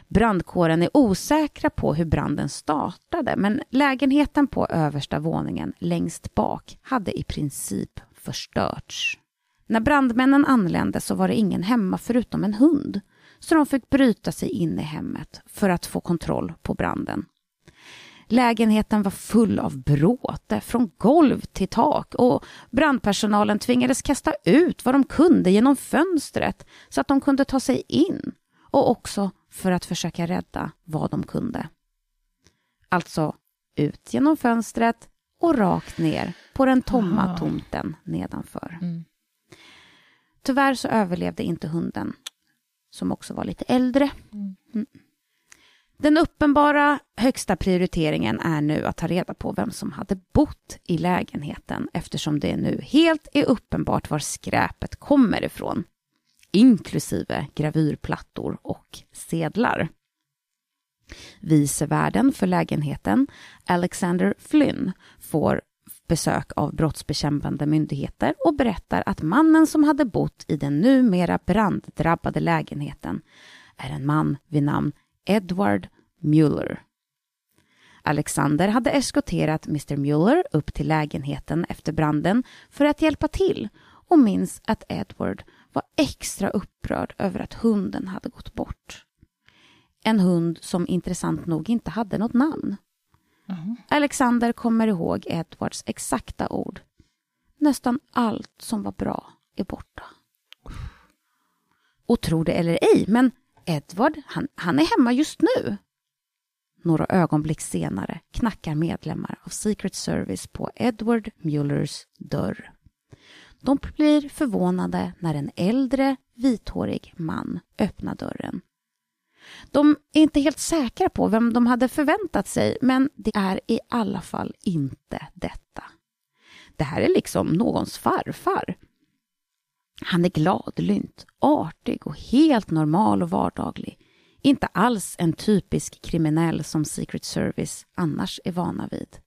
B: Brandkåren är osäkra på hur branden startade men lägenheten på översta våningen längst bak hade i princip förstörts. När brandmännen anlände så var det ingen hemma förutom en hund så de fick bryta sig in i hemmet för att få kontroll på branden. Lägenheten var full av bråte från golv till tak och brandpersonalen tvingades kasta ut vad de kunde genom fönstret så att de kunde ta sig in och också för att försöka rädda vad de kunde. Alltså ut genom fönstret och rakt ner på den tomma tomten nedanför. Mm. Tyvärr så överlevde inte hunden, som också var lite äldre. Mm. mm. Den uppenbara högsta prioriteringen är nu att ta reda på vem som hade bott i lägenheten eftersom det nu helt är uppenbart var skräpet kommer ifrån, inklusive gravyrplattor och sedlar. Vicevärden för lägenheten, Alexander Flynn, får besök av brottsbekämpande myndigheter och berättar att mannen som hade bott i den numera branddrabbade lägenheten är en man vid namn Edward Mueller. Alexander hade eskorterat Mr Mueller upp till lägenheten efter branden för att hjälpa till och minns att Edward var extra upprörd över att hunden hade gått bort. En hund som intressant nog inte hade något namn. Mm. Alexander kommer ihåg Edwards exakta ord. Nästan allt som var bra är borta. Och tro det eller ej, men Edward, han, han är hemma just nu. Några ögonblick senare knackar medlemmar av Secret Service på Edward Muellers dörr. De blir förvånade när en äldre vithårig man öppnar dörren. De är inte helt säkra på vem de hade förväntat sig, men det är i alla fall inte detta. Det här är liksom någons farfar. Han är gladlynt, artig och helt normal och vardaglig. Inte alls en typisk kriminell som Secret Service annars är vana vid.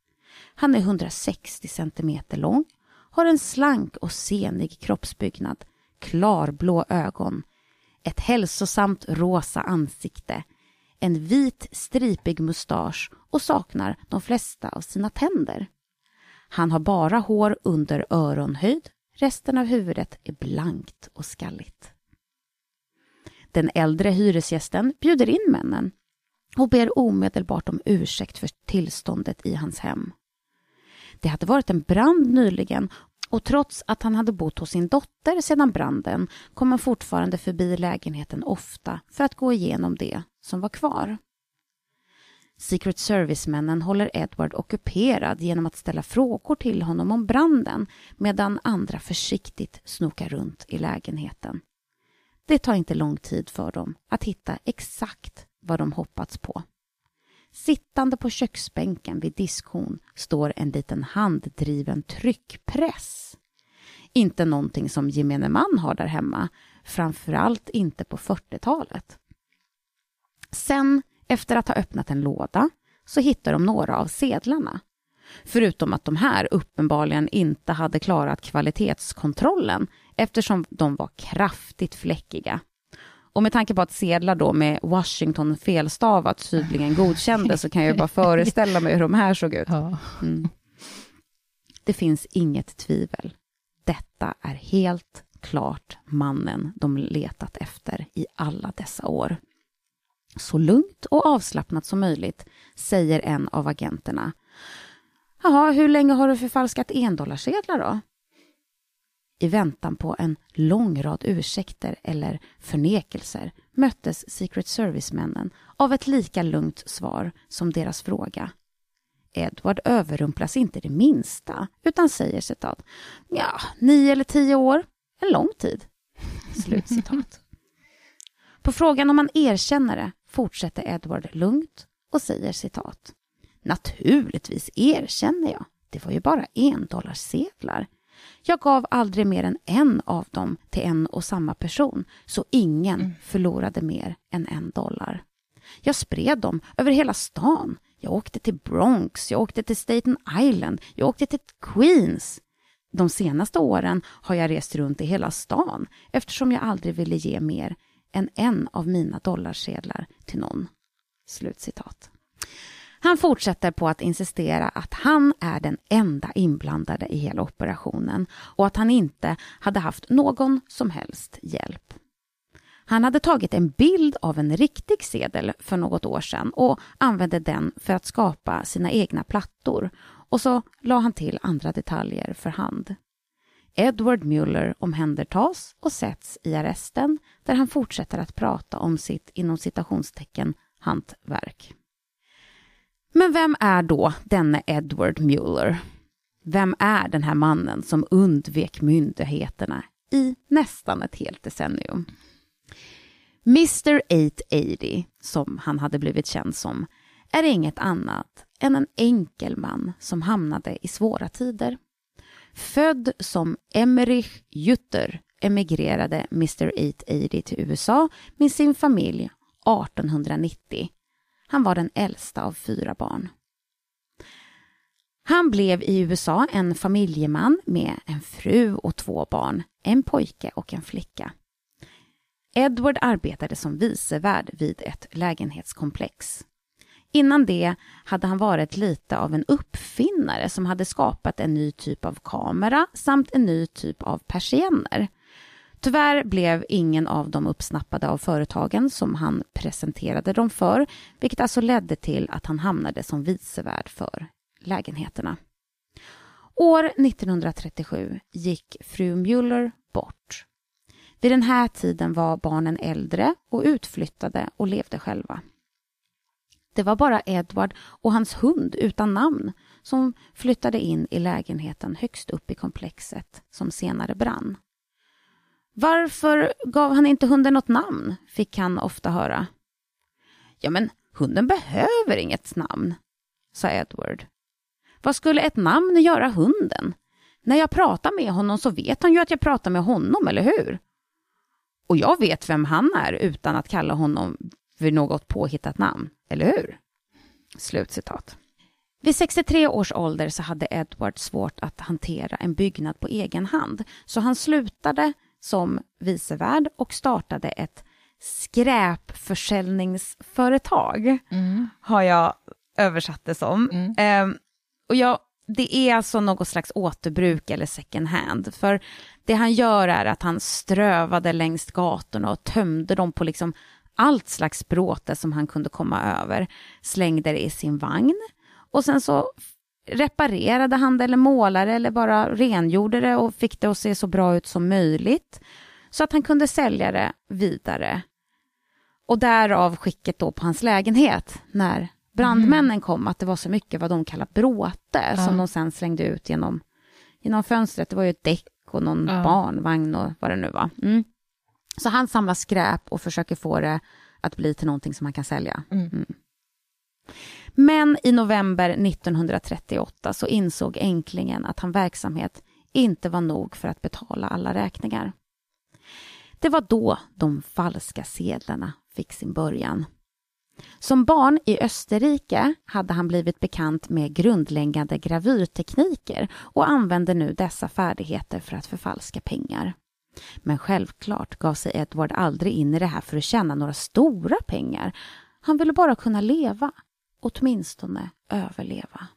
B: Han är 160 centimeter lång, har en slank och senig kroppsbyggnad, klarblå ögon, ett hälsosamt rosa ansikte, en vit stripig mustasch och saknar de flesta av sina tänder. Han har bara hår under öronhöjd, resten av huvudet är blankt och skalligt. Den äldre hyresgästen bjuder in männen och ber omedelbart om ursäkt för tillståndet i hans hem. Det hade varit en brand nyligen och trots att han hade bott hos sin dotter sedan branden kom han fortfarande förbi lägenheten ofta för att gå igenom det som var kvar. Secret Service-männen håller Edward ockuperad genom att ställa frågor till honom om branden medan andra försiktigt snokar runt i lägenheten. Det tar inte lång tid för dem att hitta exakt vad de hoppats på. Sittande på köksbänken vid diskhon står en liten handdriven tryckpress. Inte någonting som gemene man har där hemma, framförallt inte på 40-talet. Sen, efter att ha öppnat en låda, så hittar de några av sedlarna. Förutom att de här uppenbarligen inte hade klarat kvalitetskontrollen eftersom de var kraftigt fläckiga. Och med tanke på att sedlar då med Washington felstavat tydligen godkändes så kan jag bara föreställa mig hur de här såg ut. Mm. Det finns inget tvivel. Detta är helt klart mannen de letat efter i alla dessa år. Så lugnt och avslappnat som möjligt, säger en av agenterna. Jaha, hur länge har du förfalskat endollarsedlar då? I väntan på en lång rad ursäkter eller förnekelser möttes Secret Service-männen av ett lika lugnt svar som deras fråga. Edward överrumplas inte det minsta, utan säger citat, ja, nio eller tio år, en lång tid. <laughs> Slutcitat. På frågan om han erkänner det fortsätter Edward lugnt och säger citat. Naturligtvis erkänner jag. Det var ju bara en dollarsedlar. Jag gav aldrig mer än en av dem till en och samma person, så ingen mm. förlorade mer än en dollar. Jag spred dem över hela stan. Jag åkte till Bronx, jag åkte till Staten Island, jag åkte till Queens. De senaste åren har jag rest runt i hela stan eftersom jag aldrig ville ge mer än en av mina dollarsedlar till någon. Slutcitat. Han fortsätter på att insistera att han är den enda inblandade i hela operationen och att han inte hade haft någon som helst hjälp. Han hade tagit en bild av en riktig sedel för något år sedan och använde den för att skapa sina egna plattor och så la han till andra detaljer för hand. Edward Mueller omhändertas och sätts i arresten där han fortsätter att prata om sitt inom citationstecken hantverk. Men vem är då denne Edward Mueller? Vem är den här mannen som undvek myndigheterna i nästan ett helt decennium? Mr 880, som han hade blivit känd som, är inget annat än en enkel man som hamnade i svåra tider. Född som Emmerich Jutter emigrerade Mr 880 till USA med sin familj 1890 han var den äldsta av fyra barn. Han blev i USA en familjeman med en fru och två barn, en pojke och en flicka. Edward arbetade som vicevärd vid ett lägenhetskomplex. Innan det hade han varit lite av en uppfinnare som hade skapat en ny typ av kamera samt en ny typ av persienner. Tyvärr blev ingen av dem uppsnappade av företagen som han presenterade dem för, vilket alltså ledde till att han hamnade som vicevärd för lägenheterna. År 1937 gick fru Mueller bort. Vid den här tiden var barnen äldre och utflyttade och levde själva. Det var bara Edward och hans hund utan namn som flyttade in i lägenheten högst upp i komplexet som senare brann. Varför gav han inte hunden något namn? fick han ofta höra. Ja, men hunden behöver inget namn, sa Edward. Vad skulle ett namn göra hunden? När jag pratar med honom så vet han ju att jag pratar med honom, eller hur? Och jag vet vem han är utan att kalla honom vid något påhittat namn, eller hur? Slutcitat. Vid 63 års ålder så hade Edward svårt att hantera en byggnad på egen hand, så han slutade som vicevärd och startade ett skräpförsäljningsföretag, mm. har jag översatt det som. Mm. Um, och jag, det är alltså något slags återbruk eller second hand, för det han gör är att han strövade längs gatorna och tömde dem på liksom allt slags bråte som han kunde komma över, slängde det i sin vagn och sen så reparerade han det eller målade eller bara rengjorde det och fick det att se så bra ut som möjligt så att han kunde sälja det vidare. Och därav skicket då på hans lägenhet när brandmännen mm. kom, att det var så mycket vad de kallar bråte ja. som de sen slängde ut genom, genom fönstret. Det var ju ett däck och någon ja. barnvagn och vad det nu var. Mm. Så han samlar skräp och försöker få det att bli till någonting som han kan sälja. Mm. mm. Men i november 1938 så insåg änklingen att hans verksamhet inte var nog för att betala alla räkningar. Det var då de falska sedlarna fick sin början. Som barn i Österrike hade han blivit bekant med grundläggande gravyrtekniker och använde nu dessa färdigheter för att förfalska pengar. Men självklart gav sig Edward aldrig in i det här för att tjäna några stora pengar. Han ville bara kunna leva åtminstone överleva.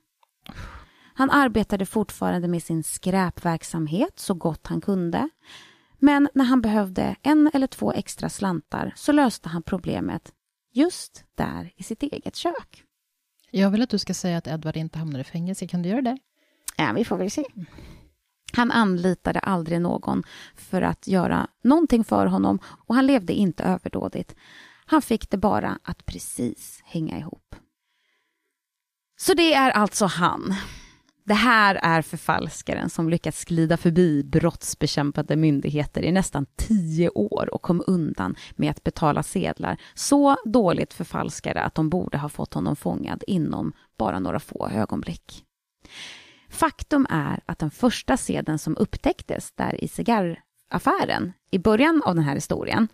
B: Han arbetade fortfarande med sin skräpverksamhet så gott han kunde. Men när han behövde en eller två extra slantar så löste han problemet just där i sitt eget kök.
A: Jag vill att du ska säga att Edward inte hamnar i fängelse. Kan du göra det?
B: Ja, vi får väl se. Han anlitade aldrig någon för att göra någonting för honom och han levde inte överdådigt. Han fick det bara att precis hänga ihop. Så det är alltså han. Det här är förfalskaren som lyckats glida förbi brottsbekämpande myndigheter i nästan tio år och kom undan med att betala sedlar så dåligt förfalskade att de borde ha fått honom fångad inom bara några få ögonblick. Faktum är att den första sedeln som upptäcktes där i cigarraffären i början av den här historien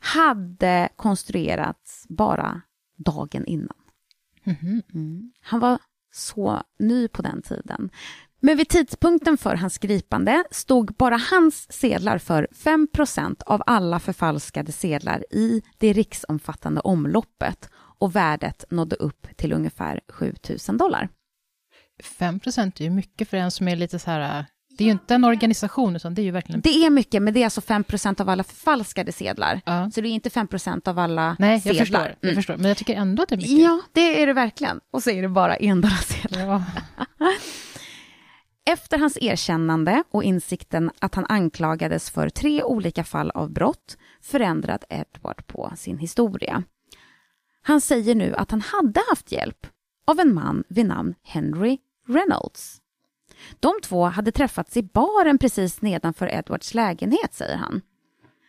B: hade konstruerats bara dagen innan.
A: Mhm.
B: Mm. Han var så ny på den tiden. Men vid tidpunkten för hans gripande stod bara hans sedlar för 5% av alla förfalskade sedlar i det riksomfattande omloppet och värdet nådde upp till ungefär 7000 dollar.
A: 5 procent är ju mycket för en som är lite så här... Det är ju inte en organisation, utan det är ju verkligen...
B: Det är mycket, men det är alltså 5% av alla förfalskade sedlar.
A: Ja.
B: Så det är inte 5% av alla
A: Nej, jag
B: sedlar.
A: förstår, jag
B: Mm.
A: förstår. Men jag tycker ändå att det är mycket.
B: Ja, det är det verkligen. Och så är det bara endollarsedlar.
A: Ja. <laughs>
B: Efter hans erkännande och insikten att han anklagades för tre olika fall av brott förändrade Edward på sin historia. Han säger nu att han hade haft hjälp av en man vid namn Henry Reynolds. De två hade träffats i baren precis nedanför Edwards lägenhet, säger han.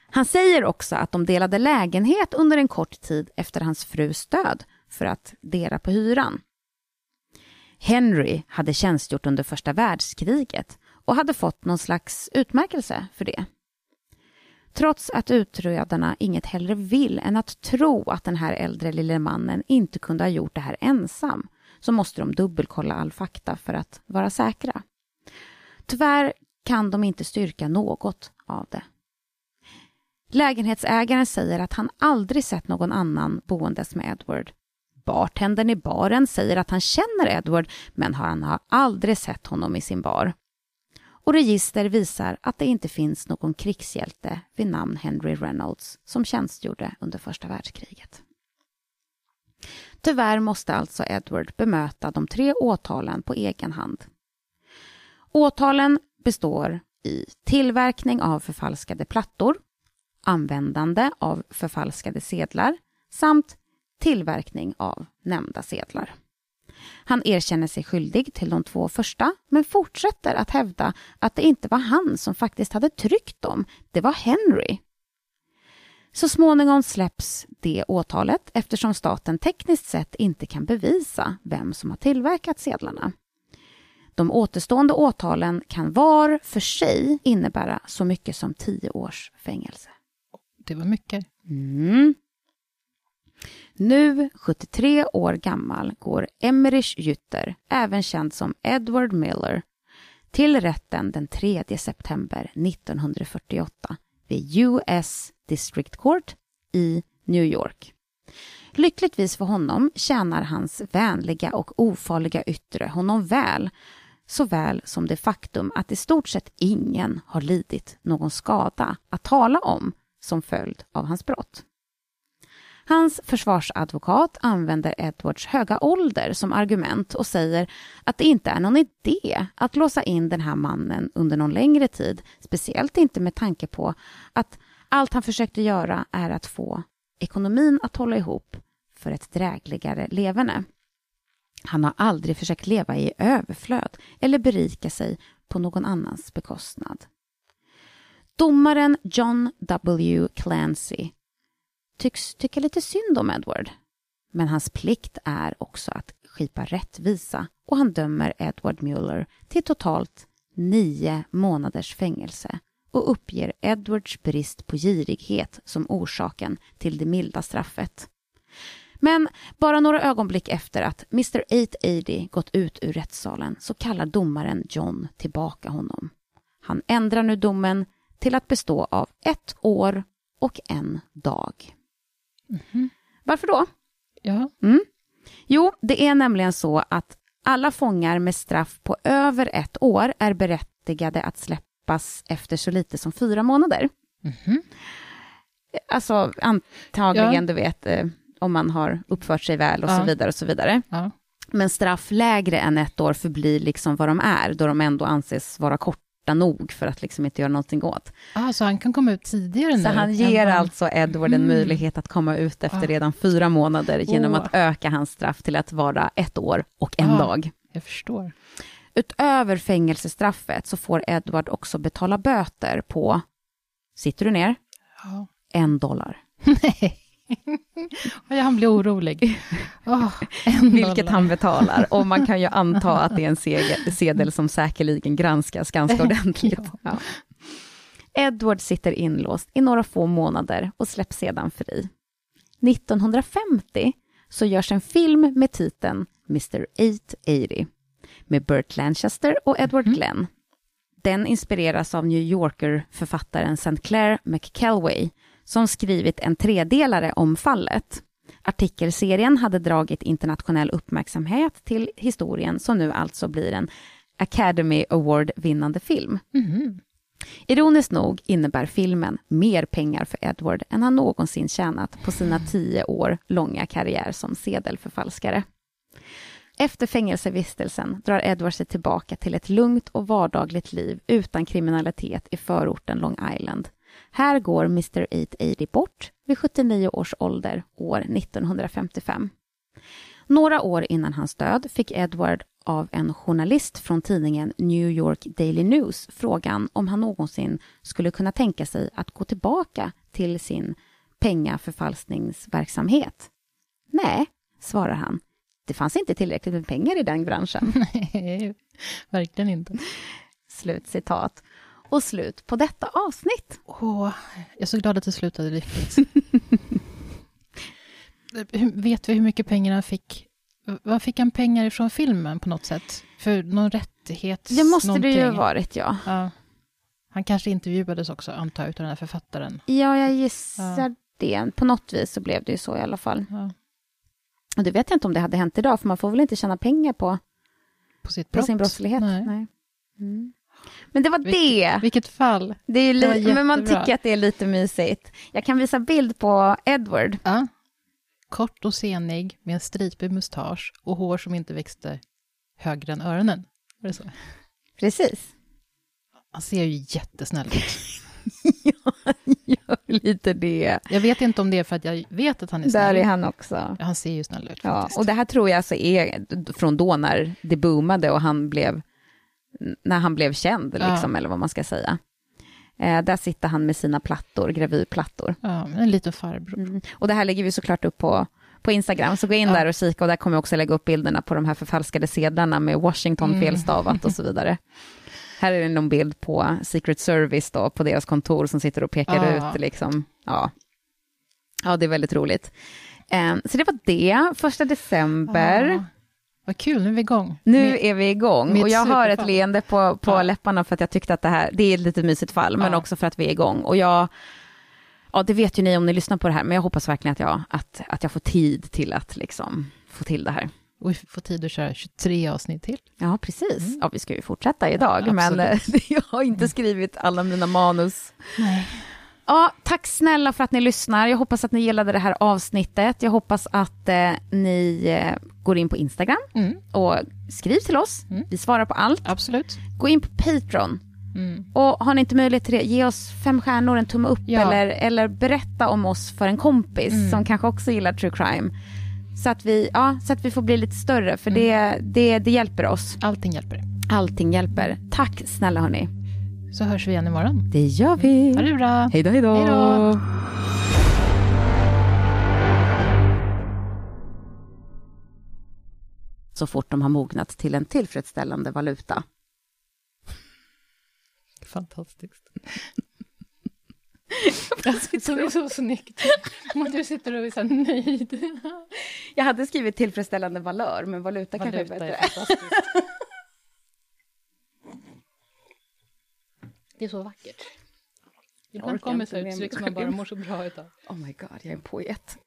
B: Han säger också att de delade lägenhet under en kort tid efter hans frus död för att dela på hyran. Henry hade tjänstgjort under första världskriget och hade fått någon slags utmärkelse för det. Trots att utredarna inget hellre vill än att tro att den här äldre lille mannen inte kunde ha gjort det här ensam så måste de dubbelkolla all fakta för att vara säkra. Tyvärr kan de inte styrka något av det. Lägenhetsägaren säger att han aldrig sett någon annan boendes med Edward. Bartendern i baren säger att han känner Edward men han har aldrig sett honom i sin bar. Och register visar att det inte finns någon krigshjälte vid namn Henry Reynolds som tjänstgjorde under första världskriget. Tyvärr måste alltså Edward bemöta de tre åtalen på egen hand. Åtalen består i tillverkning av förfalskade plattor, användande av förfalskade sedlar samt tillverkning av nämnda sedlar. Han erkänner sig skyldig till de två första men fortsätter att hävda att det inte var han som faktiskt hade tryckt dem, det var Henry. Så småningom släpps det åtalet eftersom staten tekniskt sett inte kan bevisa vem som har tillverkat sedlarna. De återstående åtalen kan var för sig innebära så mycket som tio års fängelse.
A: Det var mycket.
B: Mm. Nu, 73 år gammal, går Emmerich Jütter, även känd som Edward Miller, till rätten den 3 september 1948 vid US District Court i New York. Lyckligtvis för honom tjänar hans vänliga och ofarliga yttre honom väl, såväl som det faktum att i stort sett ingen har lidit någon skada att tala om som följd av hans brott. Hans försvarsadvokat använder Edwards höga ålder som argument och säger att det inte är någon idé att låsa in den här mannen under någon längre tid, speciellt inte med tanke på att allt han försökte göra är att få ekonomin att hålla ihop för ett drägligare leverne. Han har aldrig försökt leva i överflöd eller berika sig på någon annans bekostnad. Domaren John W. Clancy tycks tycka lite synd om Edward. Men hans plikt är också att skipa rättvisa och han dömer Edward Mueller till totalt nio månaders fängelse och uppger Edwards brist på girighet som orsaken till det milda straffet. Men bara några ögonblick efter att Mr 880 gått ut ur rättssalen så kallar domaren John tillbaka honom. Han ändrar nu domen till att bestå av ett år och en dag. Varför då?
A: Ja.
B: Mm. Jo, det är nämligen så att alla fångar med straff på över ett år är berättigade att släppas efter så lite som fyra månader.
A: Mhm.
B: Alltså antagligen,
A: Ja.
B: du vet, eh, om man har uppfört sig väl och
A: Ja.
B: så vidare och så vidare.
A: ja.
B: Men straff lägre än ett år förblir liksom vad de är, då de ändå anses vara korta nog för att liksom inte göra någonting åt.
A: Ah, så han kan komma ut tidigare
B: Så
A: nu?
B: han
A: än
B: ger
A: vad-
B: alltså Edward en
A: Mm.
B: möjlighet att komma ut efter
A: Ah.
B: redan fyra månader genom
A: Åh.
B: att öka hans straff till att vara ett år och en
A: Ah.
B: dag.
A: Jag förstår.
B: Utöver fängelsestraffet så får Edward också betala böter på, sitter du ner,
A: Ja.
B: en dollar. <laughs>
A: Nej. Och han blir orolig. En
B: Vilket han betalar. Och man kan ju anta att det är en segel, sedel som säkerligen granskas ganska <laughs> ordentligt.
A: Ja.
B: Ja. Edward sitter inlåst i några få månader och släpps sedan fri. 1950 så görs en film med titeln Mr 880 med Burt Lancaster och Edward Glenn. Den inspireras av New Yorker-författaren St. Clair McKelway som skrivit en tredelare om fallet. Artikelserien hade dragit internationell uppmärksamhet till historien som nu alltså blir en Academy Award-vinnande film.
A: Mhm.
B: Ironiskt nog innebär filmen mer pengar för Edward än han någonsin tjänat på sina tio år långa karriär som sedelförfalskare. Efter fängelsevistelsen drar Edward sig tillbaka till ett lugnt och vardagligt liv utan kriminalitet i förorten Long Island. Här går Mr 880 bort vid 79 års ålder år 1955. Några år innan hans död fick Edward av en journalist från tidningen New York Daily News frågan om han någonsin skulle kunna tänka sig att gå tillbaka till sin pengaförfalskningsverksamhet. Nej, svarar han. Det fanns inte tillräckligt med pengar i den branschen. <laughs>
A: Nej, verkligen inte.
B: Slut citat. Och slut på detta avsnitt.
A: Åh, jag är så glad att det slutade lyckligt. <laughs> Vet vi hur mycket pengar han fick? Vad fick han pengar ifrån filmen på något sätt? För någon rättighet?
B: Det måste det ju ha
A: någonting?
B: varit, ja.
A: Ja. Han kanske intervjuades också, antar jag, utav den här författaren.
B: Ja, jag gissar det. På något vis så blev det ju så i alla fall.
A: Ja.
B: Och det vet jag inte om det hade hänt idag, för man får väl inte tjäna pengar på,
A: På
B: på sin brottslighet.
A: Nej.
B: Mm. Men det var
A: Vil-
B: det.
A: Vilket fall.
B: det är
A: det var
B: men man tycker att det är lite mysigt. Jag kan visa bild på Edward.
A: Ja. Kort och senig, med en stripig mustasch och hår som inte växte högre än öronen. Var det så?
B: Precis.
A: Han ser ju jättesnäll ut. <laughs>
B: Gör lite det.
A: Jag vet inte om det är för att jag vet att han är snäll.
B: Där är han också.
A: Han ser ju snäll ut
B: Ja,
A: faktiskt.
B: och det här tror jag alltså är från då när det boomade och han blev, när han blev känd,
A: Ja.
B: liksom, eller vad man ska säga. Eh, där sitter han med sina plattor, gravyrplattor.
A: Ja, en liten farbror.
B: Mm. Och det här lägger vi såklart upp på, på Instagram, så gå in
A: Ja.
B: där och kika och där kommer jag också lägga upp bilderna på de här förfalskade sedlarna med Washington
A: Mm.
B: felstavat och så vidare. Här är det någon bild på Secret Service då, på deras kontor som sitter och pekar
A: Ja.
B: ut liksom. Ja. ja, det är väldigt roligt. Eh, så det var det, första december.
A: Vad kul, nu är vi igång.
B: Nu
A: Med-
B: är vi igång och jag har ett
A: superfall.
B: leende på, på
A: Ja.
B: läpparna för att jag tyckte att det här, det är ett lite mysigt fall, men
A: Ja.
B: också för att vi är igång. Och jag, ja det vet ju ni om ni lyssnar på det här, men jag hoppas verkligen att jag, att, att jag får tid till att liksom få till det här.
A: Och vi får tid att köra 23 avsnitt till.
B: Ja, precis. Ja, vi ska ju fortsätta idag,
A: Ja,
B: men <laughs> jag har inte skrivit alla mina manus.
A: Nej.
B: Ja, tack snälla för att ni lyssnar. Jag hoppas att ni gillade det här avsnittet. Jag hoppas att eh, ni eh, går in på Instagram
A: Mm,
B: och skriv till oss.
A: Mm.
B: Vi svarar på allt.
A: absolut.
B: Gå in på Patreon.
A: Mm.
B: Och har ni inte möjlighet till det, ge oss fem stjärnor, en tumme upp
A: Ja.
B: eller, eller berätta om oss för en kompis
A: Mm.
B: som kanske också gillar true crime. Så att vi, ja, så att vi får bli lite större, för
A: Mm.
B: det, det, det hjälper oss.
A: Allting hjälper.
B: Allting hjälper. Tack snälla hörni.
A: Så hörs vi igen imorgon.
B: Det gör vi.
A: Ha det bra.
B: Hej då, hej då. Så fort de har mognat till en tillfredsställande valuta.
A: Fantastiskt. <laughs> så, det är så snyggt. Du sitter och är så nöjd.
B: Jag hade skrivit tillfredsställande valör, men valuta, kanske är
A: Valuta
B: bättre.
A: är <laughs> Det är så vackert. Ibland kommer så uttryck som man bara mår så bra utav.
B: Oh my god, jag är en poet.